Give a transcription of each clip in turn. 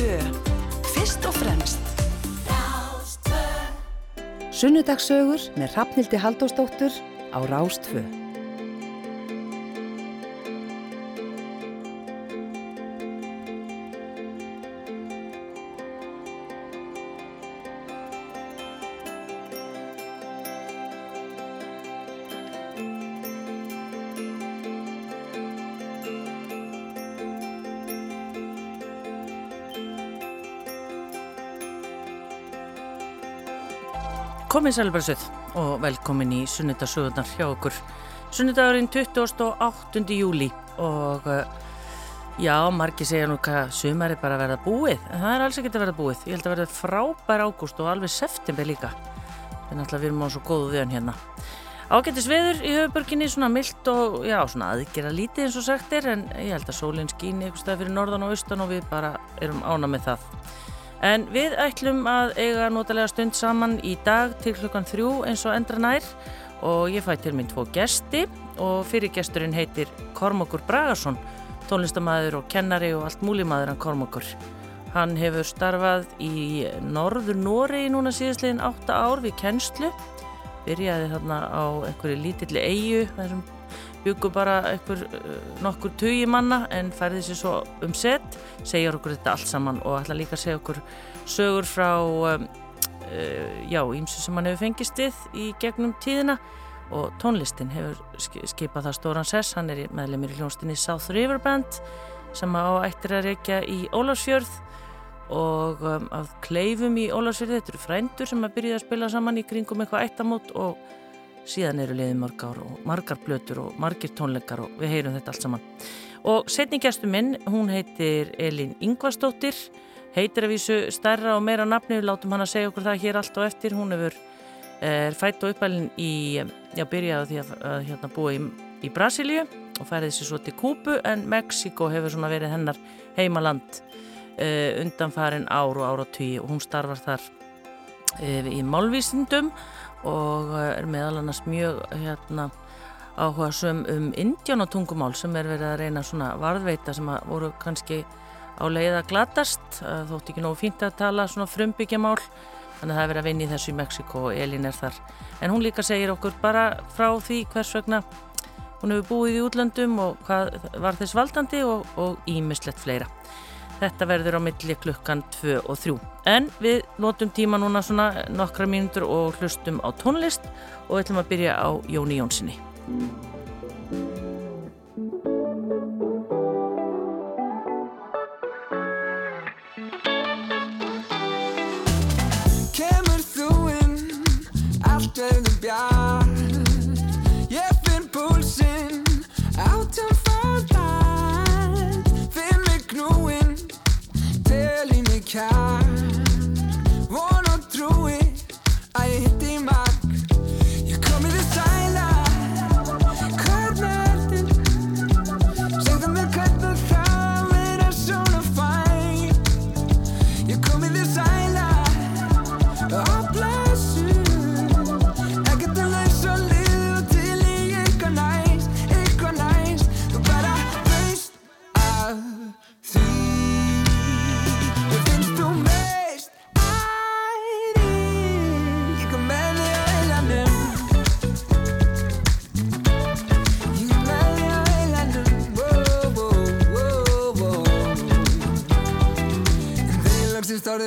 Rástvö. Fyrst og fremst. Sunnudagsögur með Rafnildi Haldóstóttur á Rástvö. Komið sælbarsöð og velkomin í sunnudasögurnar hjá okkur. Sunnudagurinn 28. júli og uh, já, margi segja nú hvað sumar er bara að verða búið, en það er alls ekkert að verða búið. Ég held að verða frábær ágúst og alveg september líka. Það er náttúrulega við erum á svo góðu viðan hérna. Ágættis veður í höfuborginni, svona myllt og já, svona aðgera lítið eins og sagt er, en ég held að sólinn skýni eitthvað fyrir norðan og austan og við bara erum ána með það. En við ætlum að eiga notalega stund saman í dag til klukkan þrjú eins og endra nær og ég fæ til minn tvo gesti og fyrir gesturinn heitir Kormokur Bragarsson, tónlistamæður og kennari og allt múlimaður hann Kormokur. Hann hefur starfað í norður Nóri núna síðastlegin 8 ár við kennslu, byrjaði þarna á einhverju lítilli eigu þar sem byggur bara einhver nokkur tugi manna en færði sér svo um sett segjar okkur þetta allt saman og ætla líka að segja okkur sögur frá um, uh, já, ímsu sem hann hefur fengist við í gegnum tíðina og tónlistin hefur skipað það stóran sess, hann er meðlemið í hljónstinni South River Band sem á ættir að reykja í Ólarsfjörð og um, af kleifum í Ólarsfjörði, þetta eru frændur sem að byrja að spila saman í kringum eitthvað ættamót og síðan eru liðið mörg ár og margar blötur og margir tónleikar og við heyrum þetta allt saman. Og setningjæstu minn, hún heitir Elin Ingvarsdóttir, heitir að vísu stærra og meira nafni, við látum hann að segja okkur það hér allt og eftir. Hún hefur er fætt og uppælinn í, já byrjaði því að, að hérna búa í, í Brasilíu og færið sér svo til Kúpu en Mexiko hefur svona verið hennar heimaland uh, undanfarin ár og ára tíu og hún starfar þar uh, í málvísindum og er meðal annars mjög hérna, áhuga söm um indjánatungumál sem er verið að reyna svona varðveita sem að voru kannski á leið að glatast. Þótt ekki nógu fínt að tala svona frumbyggjamál þannig að það er verið að vinna í þessu í Mexiko og Elin er þar. En hún líka segir okkur bara frá því hvers vegna hún hefur búið í útlöndum og hvað var þess valdandi og ímislegt fleira Þetta verður á milli klukkan 2 og 3. En við notum tíma núna svona nokkra mínútur og hlustum á tónlist og við ætlum að byrja á Jóni Jónssoni. Kemur þú inn, allt verður bjart tel í mig kjær von og trúi að ég hitti mark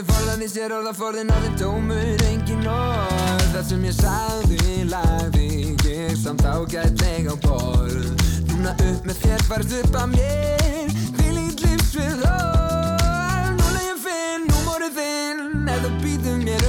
loksist orðið forðan í sér orðaforðin orðið tómur engin orð. Það sem ég sagði lagði ég samt ágætlega á borð. Núna upp með þér farð upp að mér Hvílíkt lífsvið orð. Núna ég finn númórið þinn Ef þú býður mér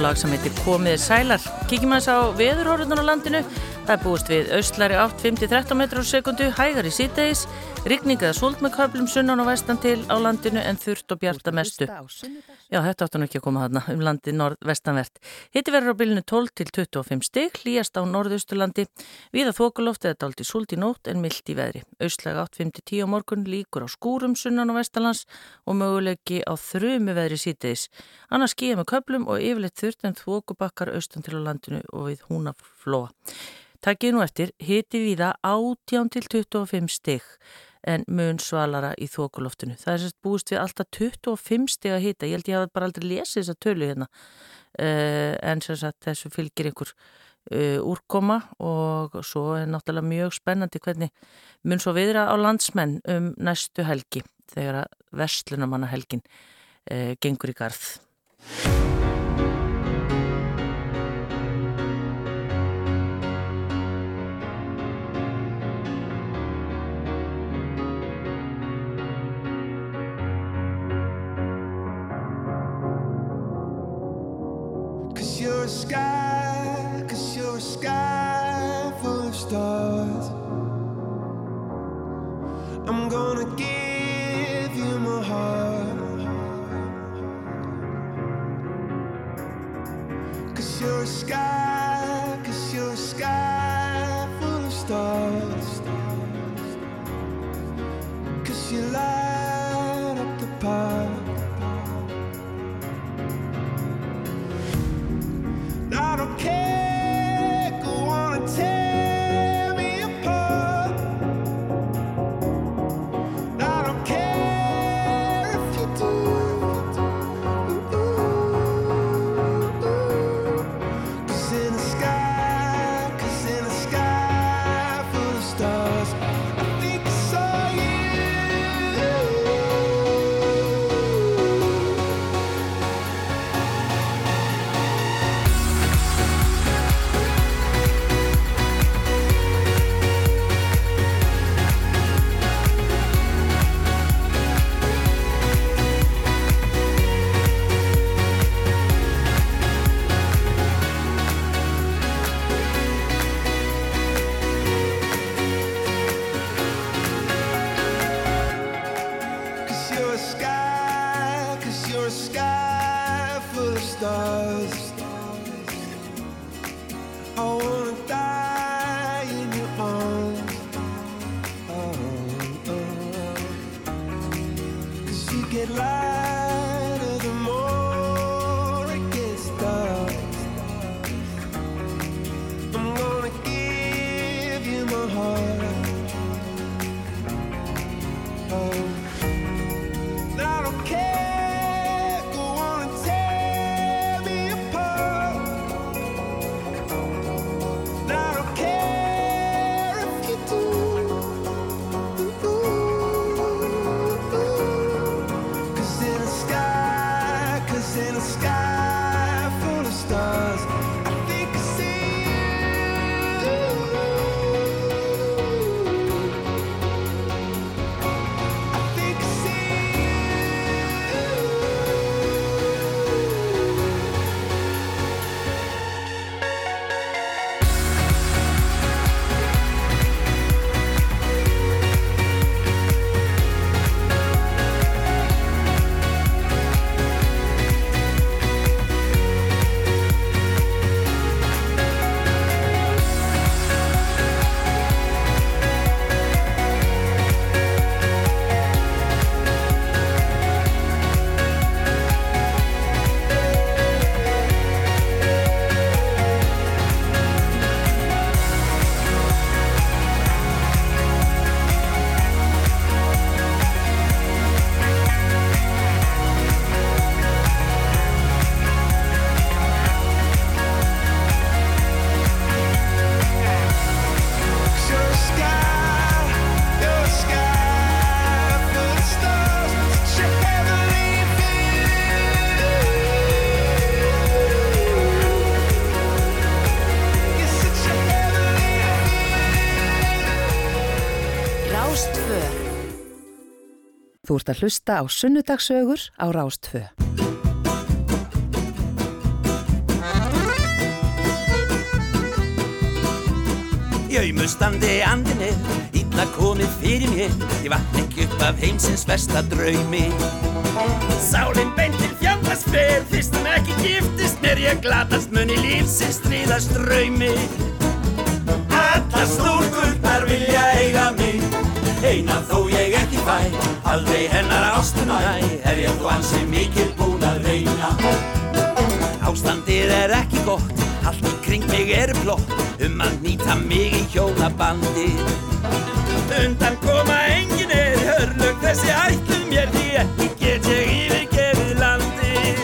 lag sem heitir Komiðir sælar. Kíkjum að þess á veðurhóruðun á landinu. Það er búist við austlæri 8-5-13 metrar á sekundu, hægar í síðdeis, rigning eða súld með köflum sunnan og vestan til á landinu en þurft og bjarta mestu. Já, þetta áttu nú ekki að koma þarna um landi norð-vestanvert. Hitti verður á bylunu 12 til 25 stygg, líjast á norðausturlandi, viða þokuloft eða daldi súld í nótt en myllt í veðri. Austlæg 8-5-10 á morgun líkur á skúrum sunnan og vestanlands og mögulegi á þrjumi veðri síðdeis. Annars skýja með köflum og yfirleitt þurft en þokubakkar austan til á landinu og við húnaflóa. Takkið nú eftir, hitti viða 18 til 25 stygg en mun svalara í þokuloftinu. Það er sérst búist við alltaf 25 steg að hita. Ég held ég hafa bara aldrei lesið þessa tölu hérna uh, en sérst þessu fylgir einhver uh, úrkoma og svo er náttúrulega mjög spennandi hvernig mun svo viðra á landsmenn um næstu helgi þegar að vestlunamanna helgin uh, gengur í garð. Sky, cause you're a sky full of stars. I'm gonna give you my heart. Cause you're a sky, Þú ert að hlusta á Sunnudagsögur á Rástfö. Jaumustandi andinni, illa komið fyrir mér. Ég vatn ekki upp af heimsins versta draumi. Sálinn beint til fjandast fer Fyrst hann ekki giftist mér. Ég glatast muni lífsins stríðast draumi. Alla stúrkurnar vilja eiga mig Eina þó ég ekki fæ Aldrei hennar ástunæ Er ég þó ansi mikil búin að reyna. Ástandið er ekki gott Allt í kring mig er blott Um að nýta mig í hjónabandi. Undan koma engin er Hörlug þessi ætlum mér Því ekki get ég yfirgefið landið.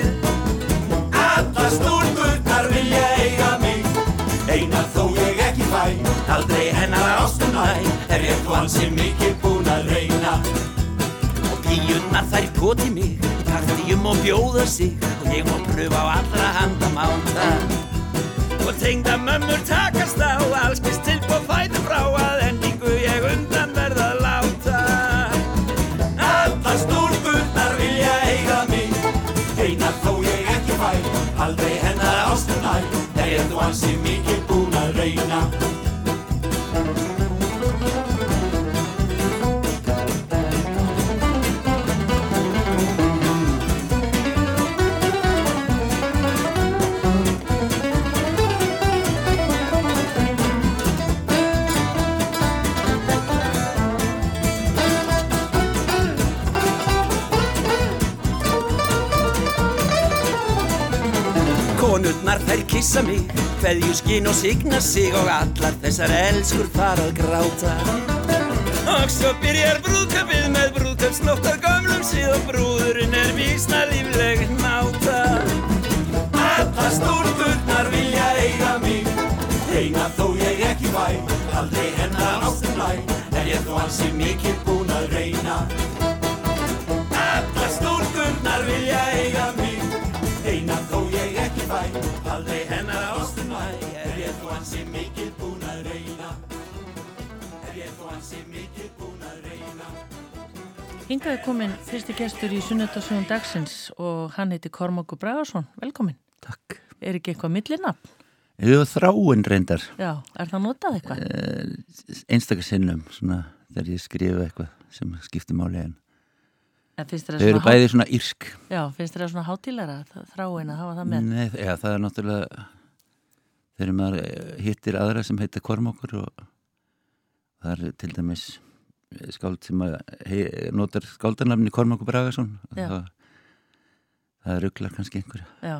Alla stúrkurnar vilja eiga mig Eina þó ég ekki fæ. Aldrei hennar ástunæ Er ég þó ansi mikið píunnar þær poti mig í Partíum og bjóða sig Og ég má pröfa á allra handa máta. Og tengda mömmur takast á Allskist tilbúð fæti frá Að endingu ég undan verða láta. Alla stúrkurnar vilja eiga mig Einar þó ég ekki fæ Aldrei hennar ástunæ ég þú ansi mikið búin að reyna kissa mig, hverju skinn og signa sig og allar þessar elskur fara að gráta. Og svo byrjar brúðköpið með brúðköpsnóttar gömlum síðan brúðurinn er vísna lífleg náta. Allar stúrkurnar vilja eiga mig, eina þó ég ekki fæ, aldrei hennar ástum læ, er ég þó ansi mikið búin að reyna. Hingaði komin fyrsti gestur í Sunnudasögun dagsins og hann heiti Kormákur Bragarsson. Velkomin. Takk. Er ekki eitthvað millinafn? Var þráinn reyndar Já, er það notað eitthvað? Eh, einstakar sinnum svona þegar ég skrifa eitthvað sem skiptir máli en En þau eru bæði svona írsk. Já, finnst þér það svona hátílæra þráin að hafa það með? Nei, já, það er náttúrulega þegar maður eh, hittir aðra sem heita Kormákur og það er til dæmis eh, skáld sem að hei, notar skáldarnafni Kormákur Bragason það, það rugglar kannski einhverja Já.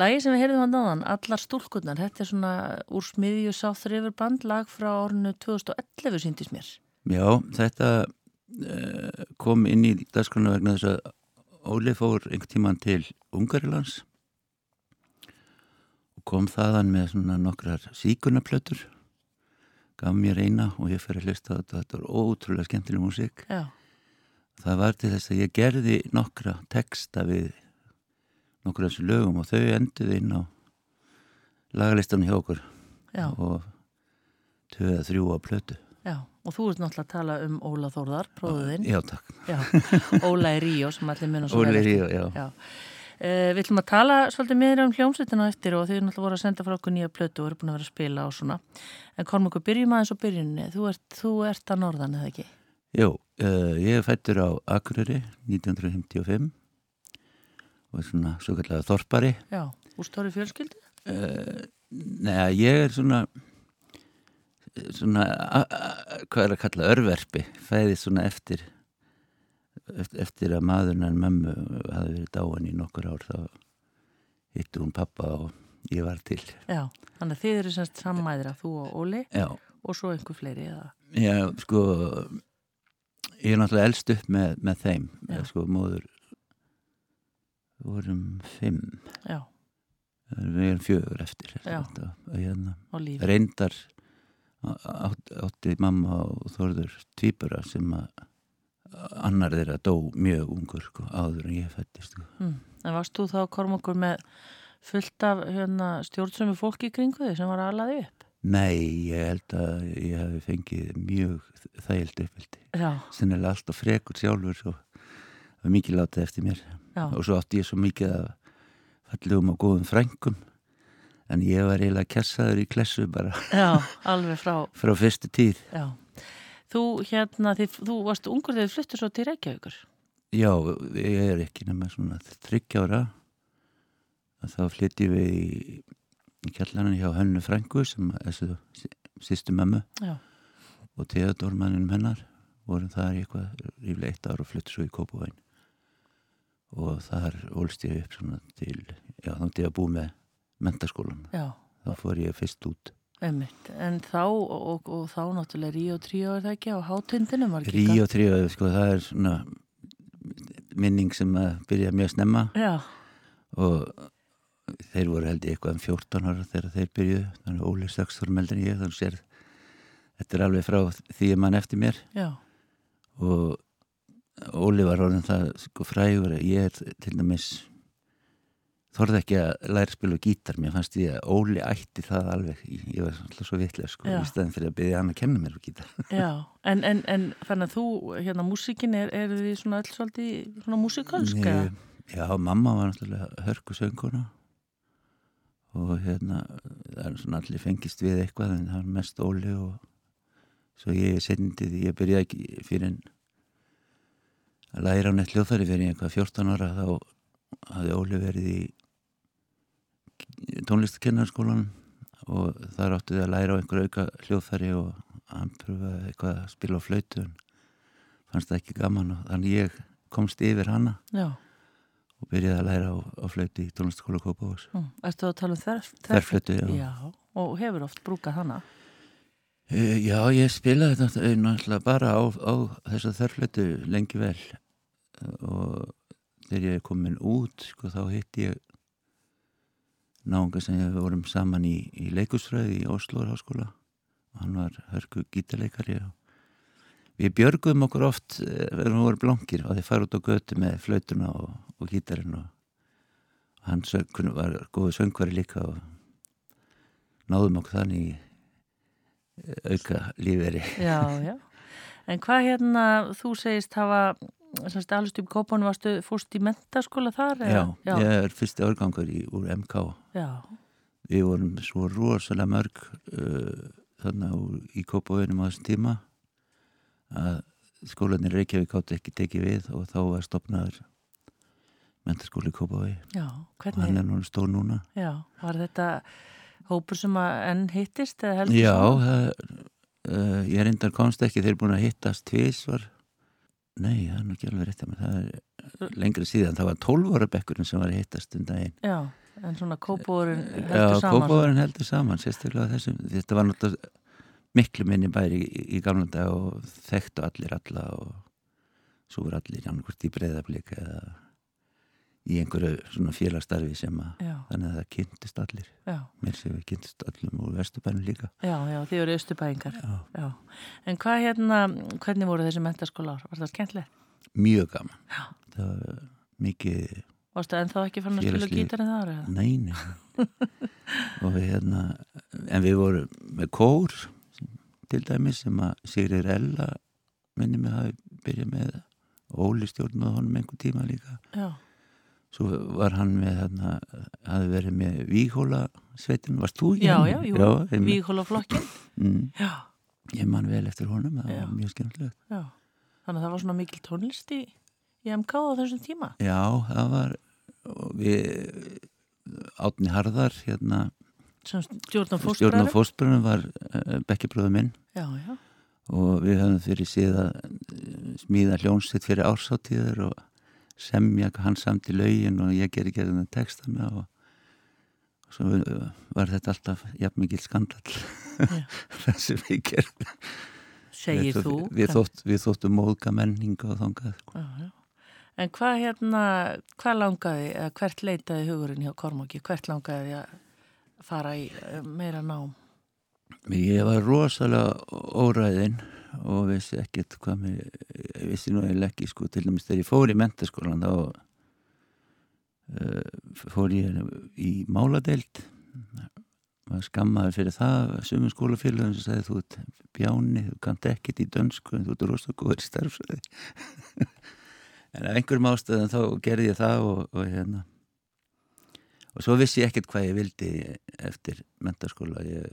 Lagi sem við heyrðum að náðan, Allar stúlkurnar, þetta er svona úr smiðju South River band lag frá árinu 2011 síndist mér. Já, þetta uh, kom inn í dagskrona vegna þess að Óli fór einhvern tíman til Ungarilands og kom þaðan með svona nokkrar síkunaplötur gaf mér eina og ég fer að hlusta þetta þetta var ótrúlega skemmtileg músík það var til þess að ég gerði nokkra texta við nokkra þessu lögum og þau enduði inn á lagalistan hjá okkur já, og tvö eða þrjú á plötu já. Og þú ert náttúrulega að tala um Óla Þórðar, bróðuðinn. Já, takk Já, Óla í Ríó sem allir munum Óli vel eftir. Ríó, já. Já. Uh, við ætlum að tala svolítið meira um hljómsveitina eftir og þið er náttúrulega voru að senda frá okkur nýja plötu og eru búin að vera að spila og svona. En Kormungur, byrjum aðeins á byrjunni. Þú ert, þú ert að norðan, eða ekki? Jó, uh, ég er fættur á Akureyri 1955 og er svona svo kallega þorpari. Já, úr stóri fjölskyldu? Uh, Nei, ég er svona svona, hvað er að kalla örverpi, fæði svona eftir eftir, að maðurinn en mömmu hafi verið dáin í nokkur ár þá hittu hún pappa og ég var til. Já, þannig að þið eru semst sammæðir að þú og Óli Já, og svo einhver fleiri eða? Já, sko ég er náttúrulega elst upp með, með þeim. Já. sko, móður vorum fimm. Já, við erum fjögur eftir þetta, hérna, reyndar átti, mamma og Þórður tvíbura sem að annar þeirra dó mjög ungur sko, áður en ég fættist sko. Mm. En varst þú þá Kormungur með fullt af hérna, stjórnsömu fólki í kringu þig sem var aðlaði upp? Nei, ég held að ég hef fengið mjög þægild uppveldi sennilega alltaf frekur sjálfur og það var mikið látið eftir mér Já. og svo átti ég svo mikið að fallegum og góðum frængum en ég var eiginlega kessaður í klessu bara Já, alveg frá, frá fyrstu tíð já. Þú hérna, þið, þú varst ungur þegar þið fluttu svo til Reykjavíkur. Já, ég er ekki nema svona þryggjára þá flytti við í, í kjallanan hjá Hönnu Frængu sem þessu sýstu mömmu. Já. og teðadórmanninum hennar vorum þar í eitthvað ríflega eitt ár og fluttu svo í Kópavæn og þar ólst ég upp svona til, já þá til að bú með mentaskólan, Já, þá fór ég fyrst út einmitt. En þá, og, og, og þá náttúrulega Ríó 3 er það ekki á hátindinum, var ekki Rí og tríu, sko, það er svona minning sem að byrja mjög snemma. Já, og þeir voru held ég eitthvað um 14 ára þegar þeir byrjuðu, þannig Óli Saksþór meldur en ég, þannig sér þetta er alveg frá því að mann eftir mér. Já, og Óli var orðin það sko frægur að ég er til dæmis þorði ekki að læra að spila gítar mér fannst ég að Óli ætti það alveg ég, var alltaf svo vitlega sko Já. í staðin fyrir að byggja hann að kenna mér á gítar já. En, en, en þannig að þú, hérna, músikin, er, er því svona öll svolítið svona músikalsk? eða? Nei, Já, mamma var náttúrulega hörku sönguna og hérna það er svona allir fengist við eitthvað en það var mest Óli og svo ég því ég byrjaði ekki fyrir en að læra á neitt hljóðfæri fyrir einhvað 14 ára þá hafði Óli verið í tónlistakennarskólanum og þar áttu þið að læra á einhver auka hljóðfæri og hann pröfaði eitthvað að spila á flautu en fannst það ekki gaman og þannig ég komst yfir hana Já, og byrjaði að læra á, á flautu í tónlistaskóla Kópavós. mm. ertu að tala um þær, Þverflötu, já. Já, og hefur oft brúkað hana? Uh, já, ég spilaði þetta eh, náttúrulega bara á, á þessa þörflötu lengi vel og þegar ég er komin út sko, þá hitti ég náunga sem við vorum saman í, í leikusfræði í Oslo háskóla og hann var hörku gítarleikari og við björgum okkur oft eh, þegar við vorum blankir og þeir fara út á götu með flautuna og, og gítarinn og, og hann söng, var góðu söngvari líka og náðum okkur þannig eh, auka líferi Já, já. En hvað hérna, þú segist hafa, semst alveg stjúp kópanu varstu fórst í mentaskóla þar? Já, eða? ég er fyrsti árgangur í, úr MK Já, við vorum svo rosalega mörg uh, þannig úr, í Kópaveginum á þessum tíma að skólanir Reykjavík átti ekki tekið við og þá var stopnaður mentaskóli í Kópavegi já, og hann hvernig, er núna stór núna. Já, var þetta hópur sem að enn hittist eða heldur Já, það, uh, ég reyndar komst ekki þeir búin að hittast tvísvar Nei, það er nú ekki alveg rétt að mér. Það er lengri síðan, það var 12 ára bekkurinn sem var að hittast um daginn. Já, en svona kópúurinn Já, heldur saman. Kópavóðurinn heldur saman, sérstaklega þessum, þetta var náttúrulega miklu minni bæri í, í gamla dag og þekktu allir alla og svo voru allir annarkvort í breyðablík eða í einhverju svona félagstarfi sem að Já, þannig að það kynntist allir já, mér séu við kynntist allum úr vesturbænum líka já, já, þið eru Já, en hvað hérna, hvernig voru þessi mentaskóla ár? Var það skemmtilegt? mjög gaman Já. það var mikið Varstu ennþá ekki fann að spila Félagslíf. gítarinn þar? eða? Nei, nei. og við hérna, en við vorum með kór til dæmis sem að Sigrir Ella minni mig hafi byrjað með og Óli stjórnaði honum einhver tíma líka. Já, Svo var hann með hérna, hafi verið með Víghóla sveitin, varst þú ekki? já, já, jú, já einmitt. Víghólaflokkin. mm, Já, Ég man vel eftir honum, það Já. var mjög skemmtilegt. já. Þannig að það var svona mikil tónlist í, í MK á þessum tíma. Já, það var og við Átni Harðar hérna, stjórn fóstbræður. fósbrunum var uh, bekkjabröðu minn Já, já, og við höfum fyrir síðan eh, smíða hljónsitt fyrir ársáttíður og semja hann samt í laugin og ég ger ekki þetta textana og, og svo var þetta alltaf jafn mikil skandal það sem við gerðum segir þú. við, þótt, við þóttum móðga menninga og þangað sko. En hvað hérna, hvað langaði, eða hvert leitaði hugurinn hjá Kormáki? Hvert langaði að fara í eh, meira nám? ég var rosalega óræðinn og vissi ekkert hvað mér vissi nú eiginlega ekki sko til dæmis þegar ég fór í mentaskólan þá uh, fór ég í máladeild. Var skammaður fyrir það sumum skólafélagum sem sagði þú ert bjáni, þú kannt ekkert í dönsku en þú ert rosalega góður í starfsöði en af einhverjum ástæðum þá gerði ég það og, og hérna. Og svo vissi ég ekkert hvað ég vildi eftir mentaskóla ég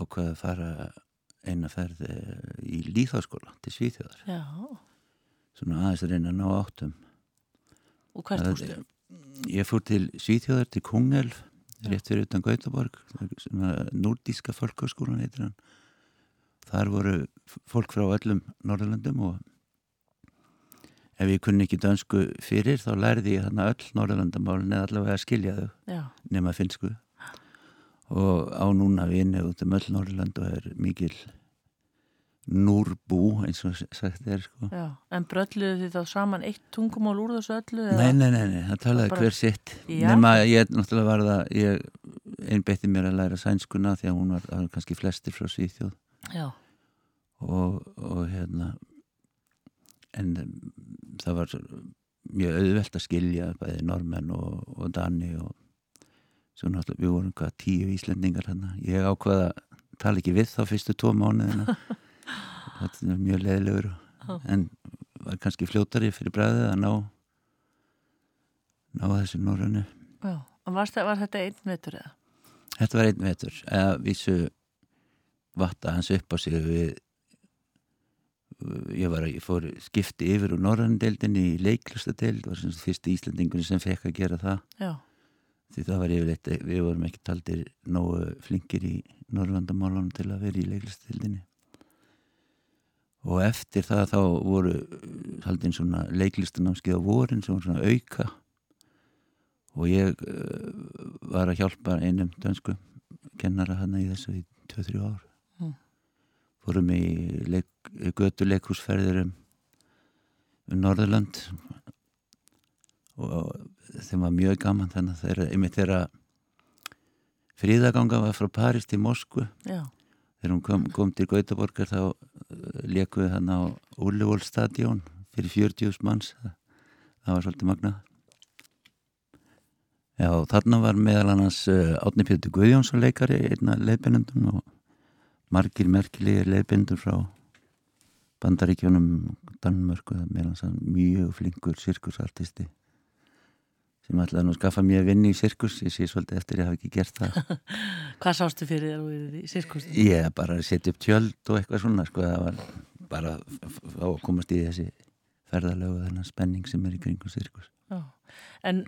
ákvaði að fara eina ferð eh, í líðháskóla til Svíþjóðar Já, svona aðeins að reyna að ná áttum og hvert fórstu? Ég fór til Svíþjóðar, til Kungelf, rétt fyrir utan Gautaborg, svona núrdíska fólkskólan heitir hann. Þar voru fólk frá öllum Norðurlandum og ef ég kunni ekki dönsku fyrir þá lærði ég þarna öll Norðurlandamálin eða allavega að skilja þau Já, nema finsku. Og á núna vinni út um öll Norðurland og er mikil núrbú eins og sagt er sko. já. En brölluðu þið þá saman eitt tungumál úr þessu öllu? Nei, nei, nei, nei, það talaði Bara- hver sitt nema ég náttúrulega var það ég einbeitti mér að læra sænskuna því að hún var, var kannski flestir frá Svíþjóð Já, og, og hérna en það var mjög auðvelt að skilja bæði normenn og, og Dani og svo náttúrulega við vorum hvað tíu Íslendingar hérna ég ákvaða að tala ekki við þá fyrstu tvo mánuðina. Þetta er mjög leðilegur en var kannski fljótari fyrir bræðið að ná ná þessu. En var, var þetta einn veitur eða? Þetta var einn vetur. Eða vísu vatta hans upp á sig við ég var ég fór skipti yfir úr norrandeldinni í leiklustadeld var sem sagt fyrsti Íslandingun sem fekk að gera það. Já, því það var yfirleitt, við vorum ekki taldir nógu flinkir í Norrlandamálunum til að vera í leiklistadeldinni og eftir það þá voru haldin svona leiklistanámskið á vorin sem voru svona auka. Og ég uh, var að hjálpa einum dönsku kennara hana í þessu í 2-3 ár. Mm. fórum í leik, götu leikhúsferðir um, um Norðurland og þeim var mjög gaman þannig að þeirra, einmitt þeirra fríðaganga var frá París til Moskvu. Já, þegar hún kom, kom til Gautaborgar þá uh, lekuði hann á Ullevólstadjón fyrir 40 manns. Það, var svolítið magna Já, þarna var meðal annars uh, Átni Pétur Guðjónsson leikari einna leiðbennendum og margir merkilegir leiðbennendur frá Bandaríkjónum Danmörku, meðal annars hann mjög flinkur sirkusartisti sem ætlaði nú að skaffa mér vinni í sirkus ég sé svolítið eftir ég hafi ekki gert það hvað sástu fyrir þér úr í sirkusti? Ég bara setja upp tjöld og eitthvað svona sko, það var bara að komast í þessi ferðalögu þennan spenning sem er í kringum sirkus. Já, en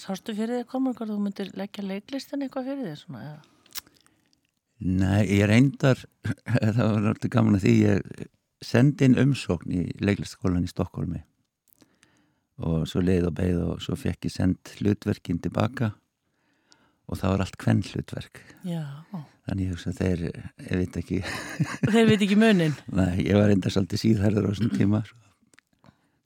sástu fyrir þér komur þú myndir leggja leiklistin eitthvað fyrir þér svona eða? Nei, ég reyndar, það var náttúrulega gaman að því ég sendi inn umsókn í leiklistskólan í Stokkólmi og svo leið og beið og svo fekk ég send hlutverkin tilbaka og það var allt kvenn hlutverk. Já, Þannig ég hugsa að þeir, ég veit ekki, þeir veit ekki munin. nei, ég var reyndar svolítið síðhærður á þessum tíma, svo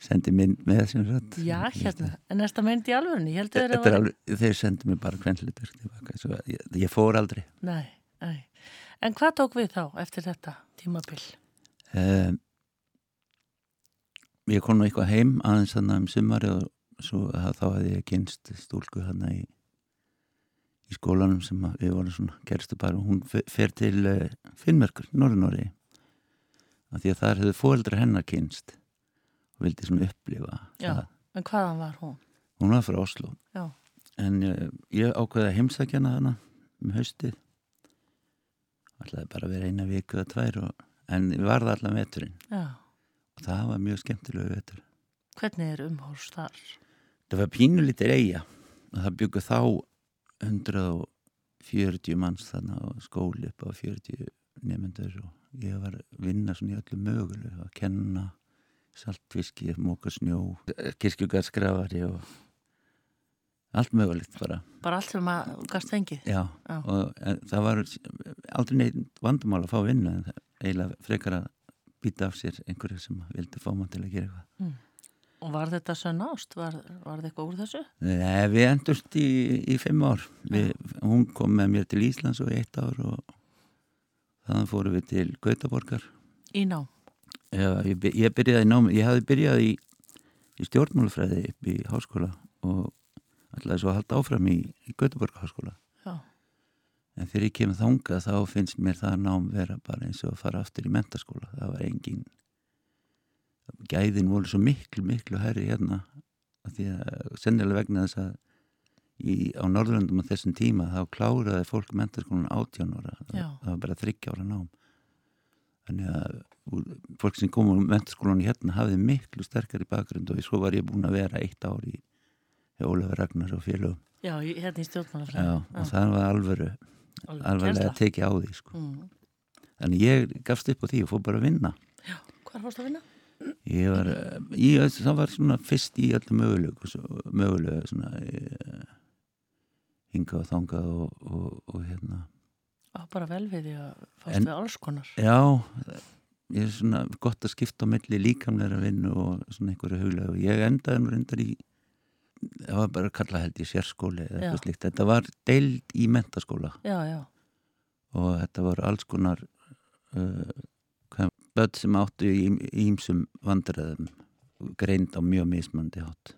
sendi mynd með þessum rætt. Já, hérna, en næsta meint í alvörunni, alveg, þeir sendu mér bara kvennlutur tilbaka, svo ég, ég fór aldrei. Nei, nei. En hvað tók við þá eftir þetta tímabil? Um, ég kom nú eitthvað heim aðeins þannig um sumari og svo að þá hefði ég kynst stúlku hann í, í skólanum sem að við vorum svona gerstu bara og hún fe- fer til uh, Finnmerkur, Norðunóri af því að þar hefði fóreldra hennar kynst og vildi svona upplifa Já. það. En hvaðan var hún? Hún var frá Oslo Já, en uh, ég ákveði að heimsækja hana um haustið ætlaði bara að vera eina viku eða tvær og, en við varði allan veturinn já. Og það var mjög skemmtilegu vetur Hvernig er umhórs þar? það var pínulítir eiga og það byggu þá 140 manns þannig á skóli upp á 40 nefnendur og ég var vinna svona í öllu mögulegu að kenna saltfiski, móka snjó kirkjugarskrafari og allt mögulegt bara Bara allt sem að gast fengið? Já, Já. og það var aldrei neitt vandamál að fá vinna en það eiginlega frekar að býta af sér einhverju sem vildi fá mann til að gera eitthvað. Og var þetta sönn ást? Var, var þetta eitthvað úr þessu? Nei, við endurst í, í fimm ár. Við, hún kom með mér til Íslands og eitt ár og þannig fórum við til Gautaborgar. Í nám? Já, ég, ég byrjaði í námi, ég hafði byrjað í, í stjórnmálafræði upp í háskóla og ætlaði svo að halda áfram í, í Gautaborgar háskóla. Já. En þegar ég kemur þangað þá finnst mér það nám vera bara eins og að fara aftur í mentaskóla. Það var engin, gæðin voru svo miklu, miklu herri hérna af því að sennilega vegna þess að í, á Norðurlandum á þessum tíma þá kláraði fólk mentarskólan 18 ára. Það, það var bara 30 ára nám. Þannig að fólk sem kom á mentarskólan hérna hafði miklu sterkari bakgrund og svo var ég búin að vera eitt ár í Ólafur Ragnar og félögum. Já, hérna í Já, stjórnmálafræði. og það var alvöru alvarlega að tekið á því sko. Mm. þannig ég gafst upp á því og fór bara að vinna Hvað fórst að vinna? ég var, eh, í, það var svona fyrst í öllu mögulegu mögulegu svona e, hinga og þanga og, og, og hérna Á, bara vel við því að fást En- við alls konar. já, ég er svona gott að skipta á milli líkamlega vinnu og svona einhverju huglega og ég endaði nú reyndar í það var bara að kalla held ég sérskóli eða eitthvað slíkt, þetta var deild í mentaskóla Já, já. og þetta voru alls konar uh, börn sem áttu í ímsum vandræðum. Greind á mjög mismandi hátt.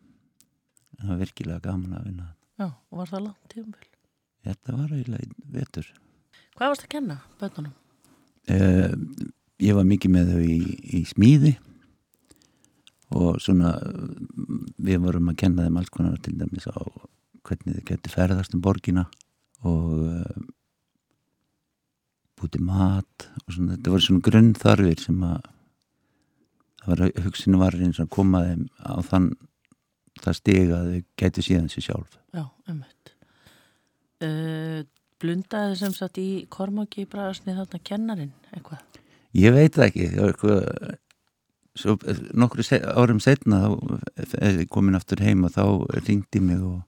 Það var virkilega gaman að vinna Já, og var það langt tíumbil. þetta var eiginlega vetur. Hvað varst að kenna bönnunum? uh, ég var mikið með þau í, í smíði og svona við vorum að kenna þeim alls konar til dæmis á hvernig þau geti ferðast um borgina og uh, búti mat og svona, þetta voru svona grunnþarfir sem að það var hugsinu var eins og að koma þeim á þann það stiga að þau gæti síðan sér sjálf Já, umhett. Uh, blundaði sem sagt í Kormáki Bragasni þarna kennarin, eitthvað? Ég veit ekki, það var eitthvað, svo nokkru se árum setna þá ég komin aftur heim og þá ringdi mig og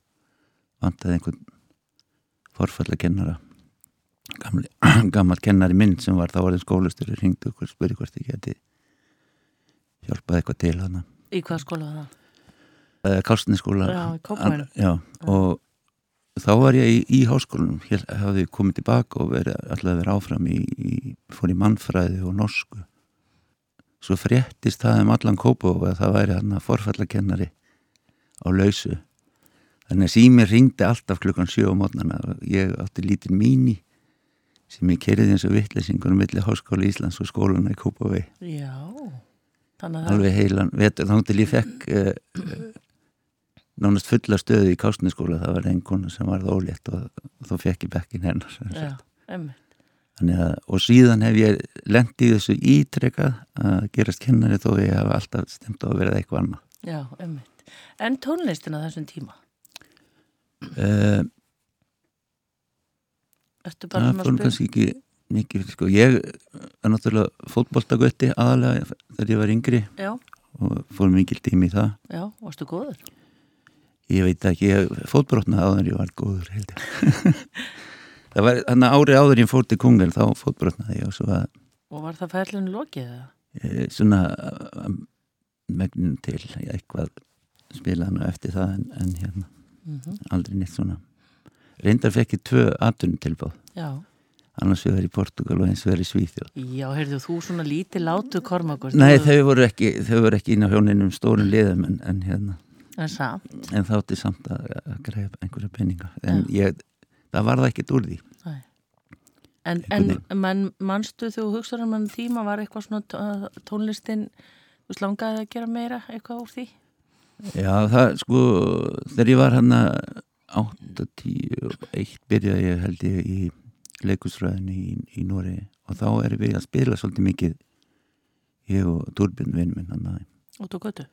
vantaði einhvern forfallakennara, gamli, gammal kennari minn sem var þá orðin skólastur, ringdi okkur og spurði hvort ég geti hjálpað eitthvað til hana. Í hvað skóla var það? Kástinskóla. Kópavoginum. Já, og þá var ég í, í háskólanum, hafði komið tilbaka og verið, alltaf verið áfram í, í, fór í mannfræði og norsku. Svo fréttist það um allan kópa og að það væri hann að forfallakennari á lausu. Þannig að sími ringdi alltaf klukkan sjö á mótnana og ég átti lítinn míní sem ég kerði eins og vittlesingur um milli háskóla Íslands og skólana í Kópavegi. Já. Alveg heilan vetur, þá til ég fekk uh, uh, nánast fulla stöðu í kásniskóla, það var einn sem var ólétt og, og þá fekk ég bekkin hennar Já, sagt. Þannig að, og síðan hef ég lent í þessu ítrekað að gerast kennari þó ég hef alltaf stemt á að vera eitthvað annað. Já, umhett. En tónlistin á þessum tíma? Uh, Ertu bara það svona fórum að spila? kannski ekki mikið, sko, ég er náttúrulega fótboltagötti aðalega þegar ég var yngri Já, og fór mikil tími í það. já, varstu góður? Ég veit ekki, ég fótbrotnaði áður en ég var góður held ég. það var hann ári áður en ég fór til kungel þá fótbrotnaði ég og svo að Og var það færlinu lokið eða? e, svona um, megnum til eitthvað spila hann eftir það en, en hérna Mm aldrei neitt svona. Reyndar fekk ég tvö atunum tilbáð, Já. annars við verið í Portugal og eins við verið í Svíþjóð. Já, heyrðu þú svona lítið látu kormakur. Nei, þau voru ekki, þau voru ekki inn á hjóninum stórum liðum en, en hérna, En samt, en þátti samt að, að greiða einhverja peninga. En ég, það var það ekkert úr því. nei. En, en man, manstu þú hugsaður um hann tíma var eitthvað svona tó- tónlistin, þú slangaði að gera meira eitthvað úr því? Já, það sko, þegar ég var hann að 8, 10 og 1 byrjaði ég held ég í leikusfræðinni í, í Nóri og þá erum við að spila svolítið mikið ég og Turbjörn vinn minn hann að Út á götu?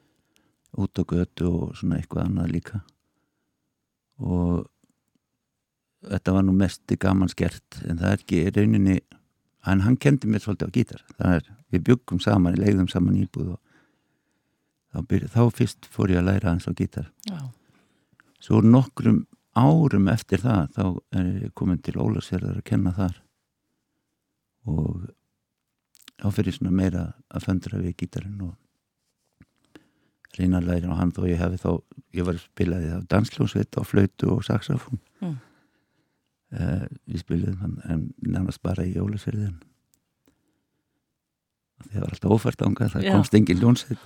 út á götu og svona eitthvað annað líka og þetta var nú mest gaman skert en það er ekki í rauninni en hann kendi mér svolítið á gítar er, við byggum saman, leiðum saman íbúð og þá, byrja, þá fyrst fór ég að læra hans á gítar Já. svo nokkrum árum eftir það þá er ég komin til Ólarsfjörðar að kenna þar og þá fyrir svona meira að föndra við gítarinn og reyna að læra á hann þó ég hefði þá ég var spilaði á dansljónsveit á flautu og saxofón. Uh, við spilaðum hann en nánast bara í Ólarsfjörðin það var alltaf ófært ángað það Já. komst engin ljónsveit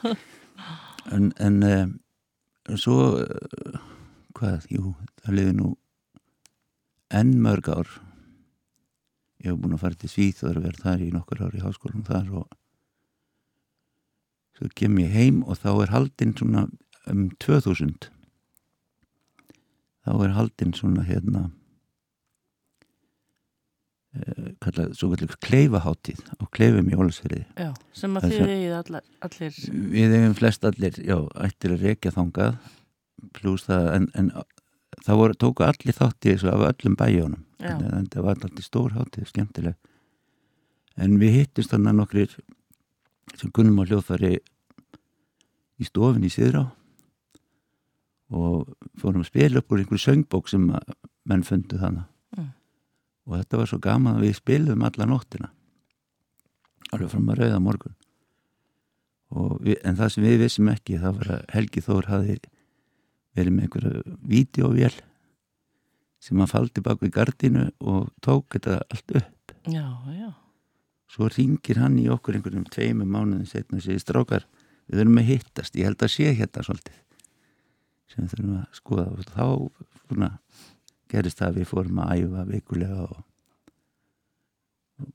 en, en uh, svo uh, hvað, jú, það liði nú enn mörg ár. Ég hef búin að fara til Svíþ og verið þar í nokkur ár í háskólanum þar og svo kem ég heim og þá er haldinn svona um 2000 þá er haldinn svona hérna kallað, svo kallað kleifaháttíð á kleifum í Ólasfyrði Já, sem að þið eigið allar, allir við hefum flest allir, já, ættir að rekja þangað pluss það, en, en það voru, tóku allir þátt í þessu af öllum bæjónum en, það var allir stór hátíð, skemmtileg. En við hittist þannig nokkrir sem kunnum á hljóðfæri í stofin í Siðrá og fórum að spila upp úr einhverju söngbók sem menn fundu þannig. Og þetta var svo gaman að við spilum alla nóttina. Alveg fram að rauða morgun. Við, en það sem við vissum ekki það var að Helgi Þór hafi verið með einhverju vídeovél sem hann faldi bak við gardinu og tók þetta allt upp. Já, já, svo ringir hann í okkur einhverjum tveimum mánuðin setna og segir strákar við þurfum að hittast, ég held að sé hérna svolítið. Sem við þurfum að skoða. Og þá svona, gerist það að við fórum að æfa vikulega og, og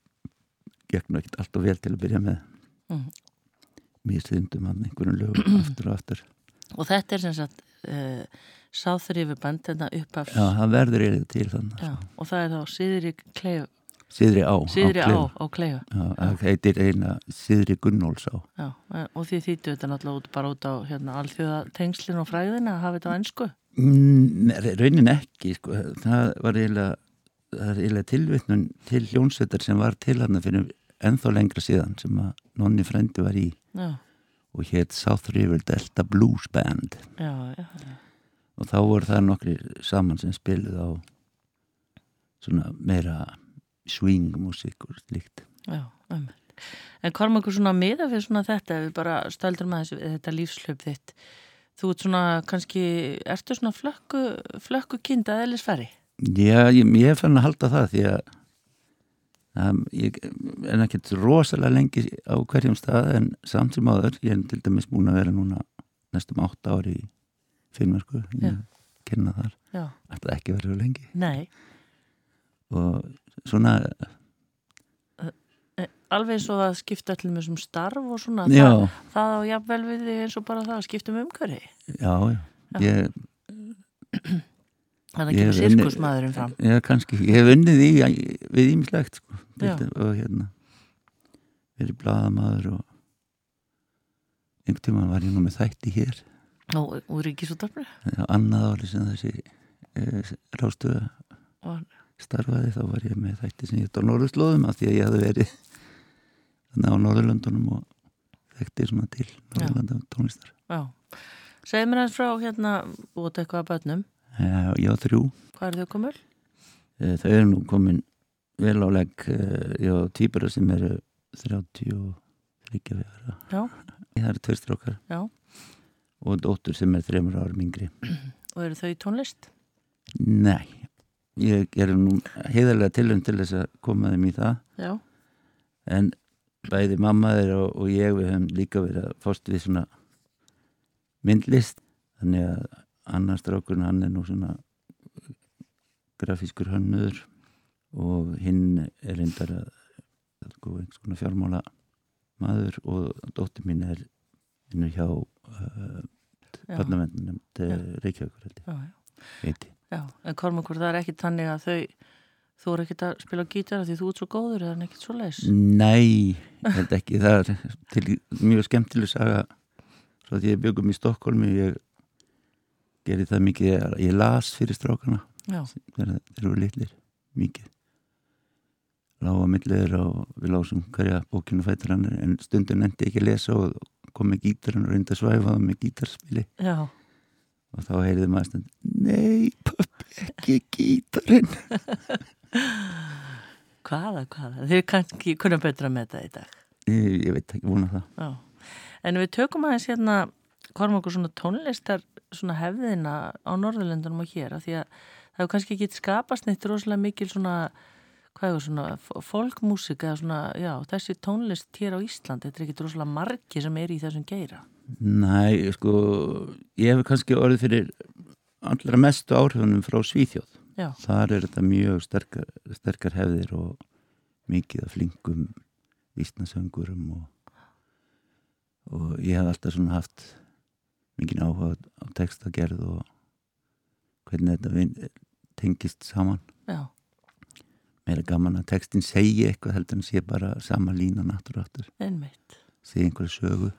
gekk nú ekkert alltaf vel til að byrja með. Mm. mér stundum hann einhverjum lögum aftur og aftur. Og þetta er sem sagt uh, sáþrifuband, þetta upphafs já, það verður eiginlega til þannig Já, og það er þá Siðri Kleif Síðri á Siðri á, Kleifu. á Kleifa Já, það heitir eina Síðri Gunnóls á. Já, eh, og því þýttu þetta náttúrulega út bara út á hérna, alþjóða tengslin og fræðina að hafa þetta á ennsku raunin ekki sko. það var eiginlega tilvittnun til hljónsveitar sem var til hann fyrir ennþá lengra síðan sem að nonni frendi var í Já, og hétt South River Delta Blues Band. Já, já, og þá voru það nokkri saman sem spiluð á svona meira swing músík og slíkt. Já einmitt. En hvað er maður svona miða fyrir svona þetta ef við bara stöldrum að þessu, þetta lífslöp þitt þú ert svona kannski ertu svona flökku, flökku kind að eðlisfæri? Já, ég, ég fann að halda það því að um, ég er ekkert rosalega lengi á hverjum stað en samt sem áður, ég er til dæmis búin að vera núna næstum átta ári í Já. ég kenna þar Já, ætla ekki svo lengi nei og svona, alveg eins og það skipta allir með sem starf og svona já, það, það á jafnvel við þig eins og bara það að skipta um umhverfi. Já, já. Ég, þannig að kemur sirkusmaðurinn fram. Ég kannski, ég hef unnið í við ímislegt sko, Já. og hérna verið blaðamaður og einhvern tímann var ég nú með þætti hér. Og, og ríkisúttarpinu á annað ári sem þessi e, rástöða og starfaði þá var ég með þætti sem ég hitt á Norðurslóðum af því að ég hafði verið á Norðurlöndunum og þekkti svona til Norðurlanda tónlistar. Já. Segð mér aðeins frá hérna út eitthvað að börnum. Já, ég á þrjú. Hvað er þau komul? þau eru nú komin vel á legg e, ég á týpura sem eru 30 og 30 vegar Já, það eru tveir strókar já. Og dóttur sem er þreymur árum yngri. Og eru þau tónlist? Nei, ég gerum nú heiðarlega tilum til þess að koma þeim í það. Já, en bæði mamma þeir og, og ég við höfum líka verið að fórst við svona myndlist þannig að annars strákurinn hann er nú svona grafískur hönnur og hinn er reyndar að sko, einhvers konar fjármála maður og dóttir mín er vinnur hjá uh, barnavendunum til Já. Reykjavíkur held ég. En Kormakur, það er ekki tannig að þau þú eru ekkert að spila gítara því þú ert svo góður eða ekkert svo leis Nei, held ekki. Það er til mjög skemmtileg saga. Svo að ég byggum í Stokkólmi ég gerði það mikið ég, ég las fyrir strákana. Þegar þeir eru litlir mikið. Lága milliður og við lásum hverja bókinu fættur hann en stundum endi ekki að lesa og kom með gítarinn og reyndi að svæfa það með gítarspili. Já, og þá heyrði maður stund Nei, pappi, ekki gítarinn hvaða, hvaða Þið kannski kunna betra með þetta í dag ég, ég veit ekki vona það Já, en við tökum aðeins hérna Kormakur svona tónlistar svona hefðina á Norðurlöndunum og hér af því að það hefur kannski ekki skapast neitt rosalega mikil svona hvað er svona, folkmúsika eða svona, já, þessi tónlist hér á Íslandi, þetta er ekki rosalega margi sem er í þessum geira. Næ, sko, ég hef kannski orðið fyrir allra mestu áhrifunum frá Svíþjóð. Já, Þar er þetta mjög sterkar, sterkar hefðir og mikið af flinkum vísnasöngurum og, og ég hef alltaf svona haft mikið áhuga á textagerð og hvernig þetta vin, tengist saman. Já, mér er gaman að textin segi eitthvað heldur en sé bara sama lína náttúráttur einmitt. segi einhverju sögu.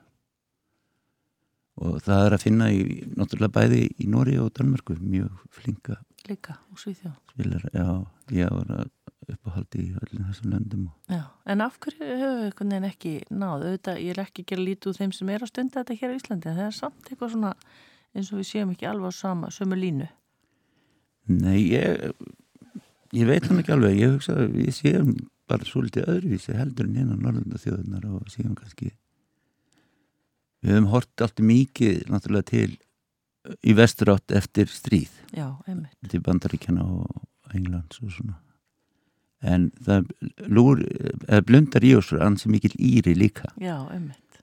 Og það er að finna í, náttúrulega bæði í Nóri og Danmörku mjög flinka Líka og Svíþjóð. spilar já, ég var uppáhaldi í öllum þessum löndum og Já, en af hverju hefur við einhvern veginn ekki náð? Auðvitað, ég er ekki að gera lítið úr þeim sem er að stunda þetta hér á Íslandi, það er samt eitthvað svona eins og við séum ekki alveg á sama, sömu línu. Nei, ég ég veit hann ekki alveg, ég hugsa að við séum bara svolítið öðruvísi heldur en hérna Norðlanda þjóðunar og séum kannski við höfum hort allt mikið náttúrulega til í vesturátt eftir stríð. Já, til Bandaríkjana og Englands og svona. En það lúr, blundar í oss ansi mikil íri líka. Já,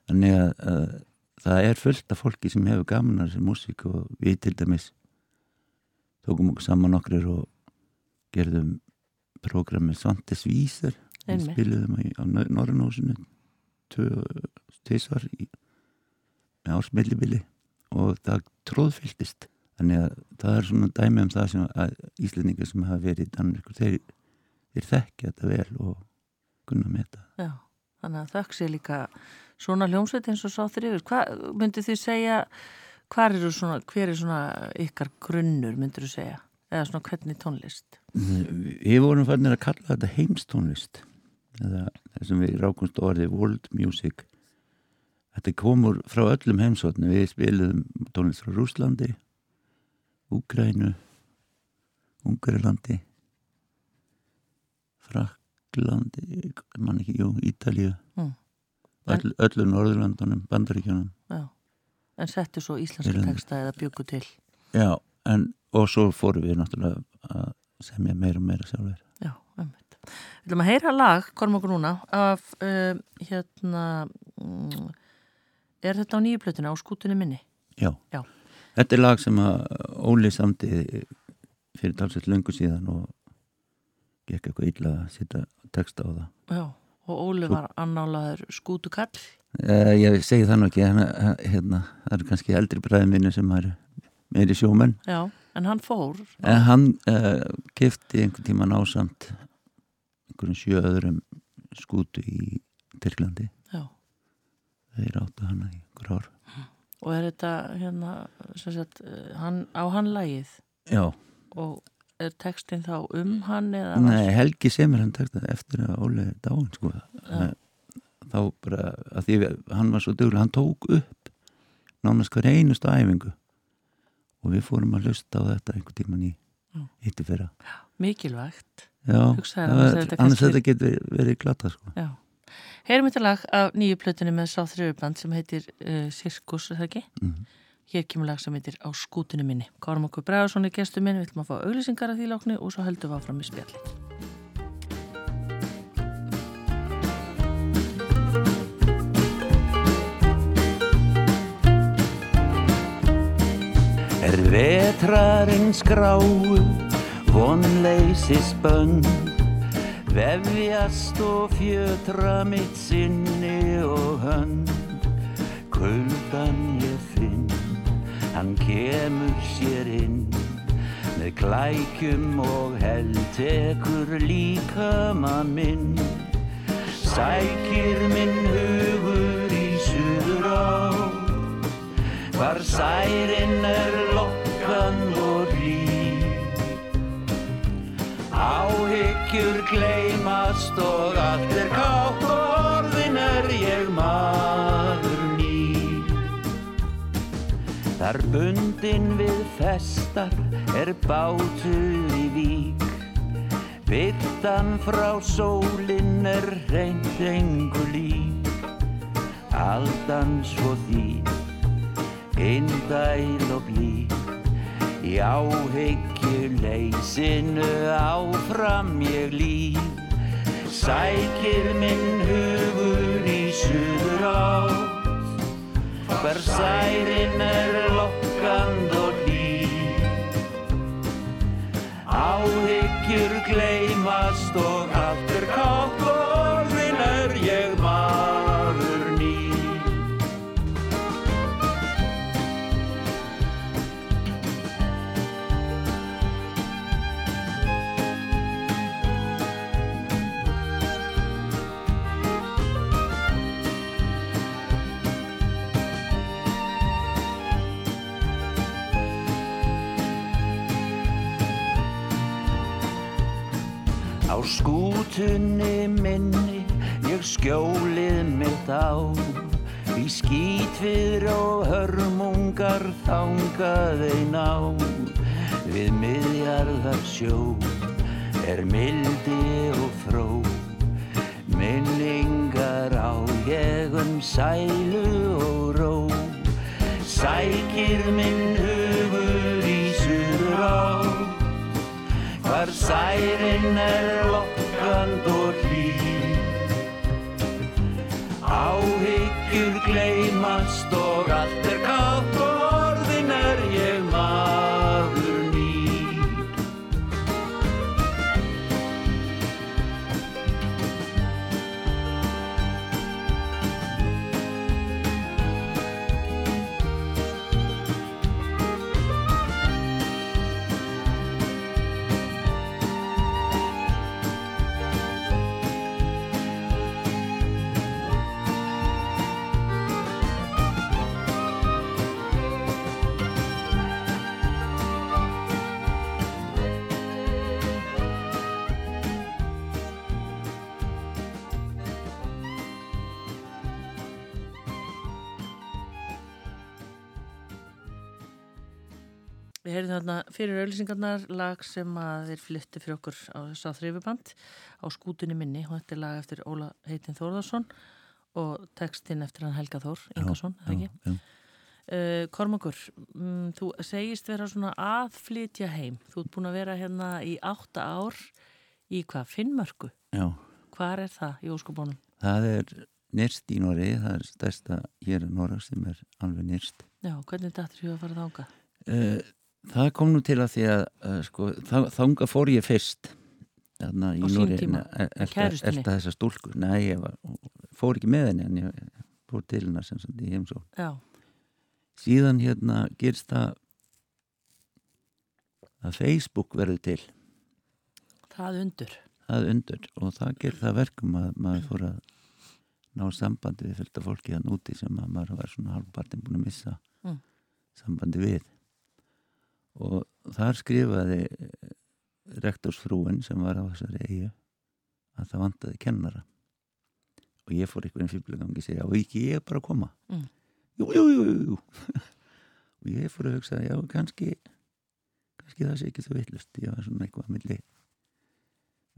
þannig að, að það er fullt af fólki sem hefur gaman að þessi músík og við til dæmis tókum okkur saman okkur og gerðum prógrami Svantes Vísar við í, á Norrnósinu tveisvar með ársmillibili og það tróðfylltist þannig að það er svona dæmi um það sem að Íslendingar sem hafa verið í Danmörku þeir, þeir þekkja þetta vel og kunna með þetta Já, þannig að þökk sé líka svona hljómsveit eins og sá þrifur. Hvað myndir þið segja, hvar eru svona, hver er svona ykkar grunnur, myndir þú segja? Eða svona hvernig tónlist? Við vorum fannir að kalla þetta heimstónlist eða þessum við rákumst orðið world music Þetta komur frá öllum heimsotni við spilum tónlist frá Rúslandi Úgrænu Ungarilandi Fraklandi mann ekki, jú, Ítalíu Mm. öll, öllum Norðurlandunum, Bandaríkjunum Já. En settu svo íslenska Irlandi. texta eða bjöku til. Já, en og svo fórum við náttúrulega að semja meira og meira sjálfur Já, einmitt. Við ætlum að heyra lag, hvorm okkur núna, af uh, hérna, mm, er þetta á nýju plötuna, á skútunni minni? Já. Já. Þetta er lag sem að Óli samti fyrir talsett löngu síðan og gekk eitthvað illa að setja texta á það. Já, og Óli Svo- var annálaður skútukall. Uh, ég segi það nú ekki, uh, hérna, það eru kannski eldri bræði minni sem er meiri sjómenn. Já, en hann fór. En hann uh, kefti einhvern tíman ásamt einhverjum sjö öðrum skútu í Tyrklandi. Þeir áttu hana í einhver ár. Og er þetta, hérna, sagt, eh, hann, á hann lagið Já, og er textin þá um hann eða? nei, Helgi semur hann texta eftir að Óli dáin, sko. Já. Þá bara, að því hann var svo duglega, hann tók upp nánast hver einustu æfingu og við fórum að lusta á þetta einhvern tíman í Já. hitti fyrra. Mikilvægt. Já, annars þetta getur verið glata, sko. Já. Heyrum þetta lag af nýju plötunni með Sá þrjöfuband sem heitir uh, Sirkus, er það ekki? Mhm. Hér kemur lag sem heitir Á skútunni minni. Kárum okkur Bræðarsson er gestur minn, við ætlum að fá auglýsingar af því láknu og svo höldum við áfram í spjallið. Er vetrarins gráu, vonleysis bönd, vefjast og fjötra mitt sinni og hönd. Kuldan ég finn, hann kemur sér inn, með klækjum og heldtekur líkama minn. Sækir minn hugur í suður á, Hvar særin er lokkan Áhyggjur gleymast og allt er kátt og orðin er ég maður ný Þar bundin við festar er bátur í vík. Byrtan frá sólin er reynd engu lík. Aldan svo því indæl og blík í áhyggjuleysinu áfram ég líf. Sækir minn hugur í suður átt hver særin er lokkand og líf áhyggjur gleymast og allt er kátt og skútunni minni ég skjólið mitt á Í skítfyr og hörmungar þangað ein á Við miðjarðar sjó er mildi og fró. Minningar á ég um sælu og ró. Sækir minn Hvar særin er lokkand og hlý. Áhyggjur gleymast og allt er kátt Við heyrðum þarna fyrir auðlýsingarnar lag sem að þeir flyttu fyrir okkur á þess að þrifuband á skútunni minni og þetta er lag eftir Óla Heitin Þórðarsson og textinn eftir hann Helga Þór Ingarsson, eða ekki? já. Uh, Kormakur, mm, þú segist vera svona að flytja heim. Þú ert búin að vera hérna í átta ár í hvað? Finnmörku? Já, Hvar er það í óskubónum? það er nyrst í Noregi, það er stærsta hér í Noreg sem er alveg nyrst. Já, hvernig dættur þú að fara þánga? Uh, það kom nú til að því að uh, sko, þa- þanga fór ég fyrst þarna í e- elta, Kærustunni? elta þessa stúlku nei, ég var, fór ekki með henni en ég fór til hennar sem sagt í heimsól Já, síðan hérna gerst það að Facebook verður til það undur. það undur og það gerð það verkum að maður fór að ná sambandi við fylgta fólki hann úti sem að maður var svona halvpartin búin að missa Mm. sambandi við og þar skrifaði eh, rektorsfrúin sem var á þessari eigu að það vantaði kennara og ég fór einhverjum fylglegangi að segja og ekki ég bara koma Mm. jú, jú, jú, jú, og ég fór að hugsa já, kannski kannski það sé ekki svo vittlust ég var svona eitthvað að milli